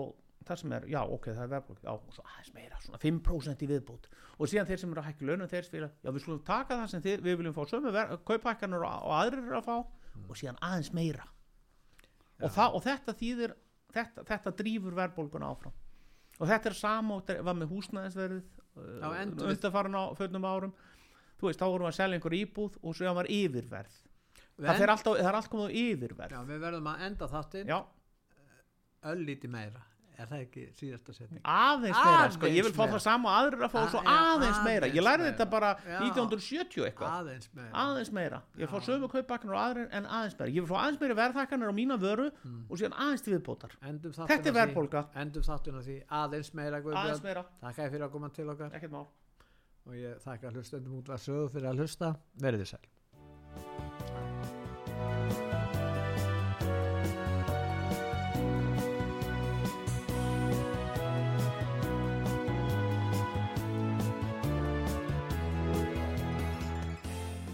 það sem er, já ok, það er verðbólga. Svo aðeins meira, svona 5% í viðbót. Og síðan þeir sem eru að hækka launum þeir spila, já við skulum taka það sem þið, við viljum fá sömu kaupækkanur og, og aðrir eru að fá og síðan aðeins meira. Og, það, og þetta þýðir þetta, þetta drýfur verðbólguna áfram. Og þetta er þetta var með húsnæðisverðið Já, uh, undanfarin á fötnum árum þú veist, þá vorum við að selja einhver íbúð og svo var yfirverð. Það, En, fer alltaf, það er allt komið á yfirverð. Já, Við verðum að enda þáttinn. Öllíti meira. Er það ekki síðasta setning? Aðeins meira, sko, ég vil Aðeins fá meira. það sama og aðrir að fá svo já, aðeins meira. Ég aðeins lærði meira. þetta bara Já. 1970 eitthvað. Aðeins með aðeins meira, ég fá sömu kaupaknar og aðrir en aðeins meira, ég vil fá aðeins meira verðhækkanir á mína vöru og síðan aðeins til viðbótar. Þetta er verðbólga. endum þáttun á því. Aðeins meira aðeins meira, þér fyrir að koma til okkar og ég þakka hlustendum út var sögu fyrir að hlusta. Verið þið sæl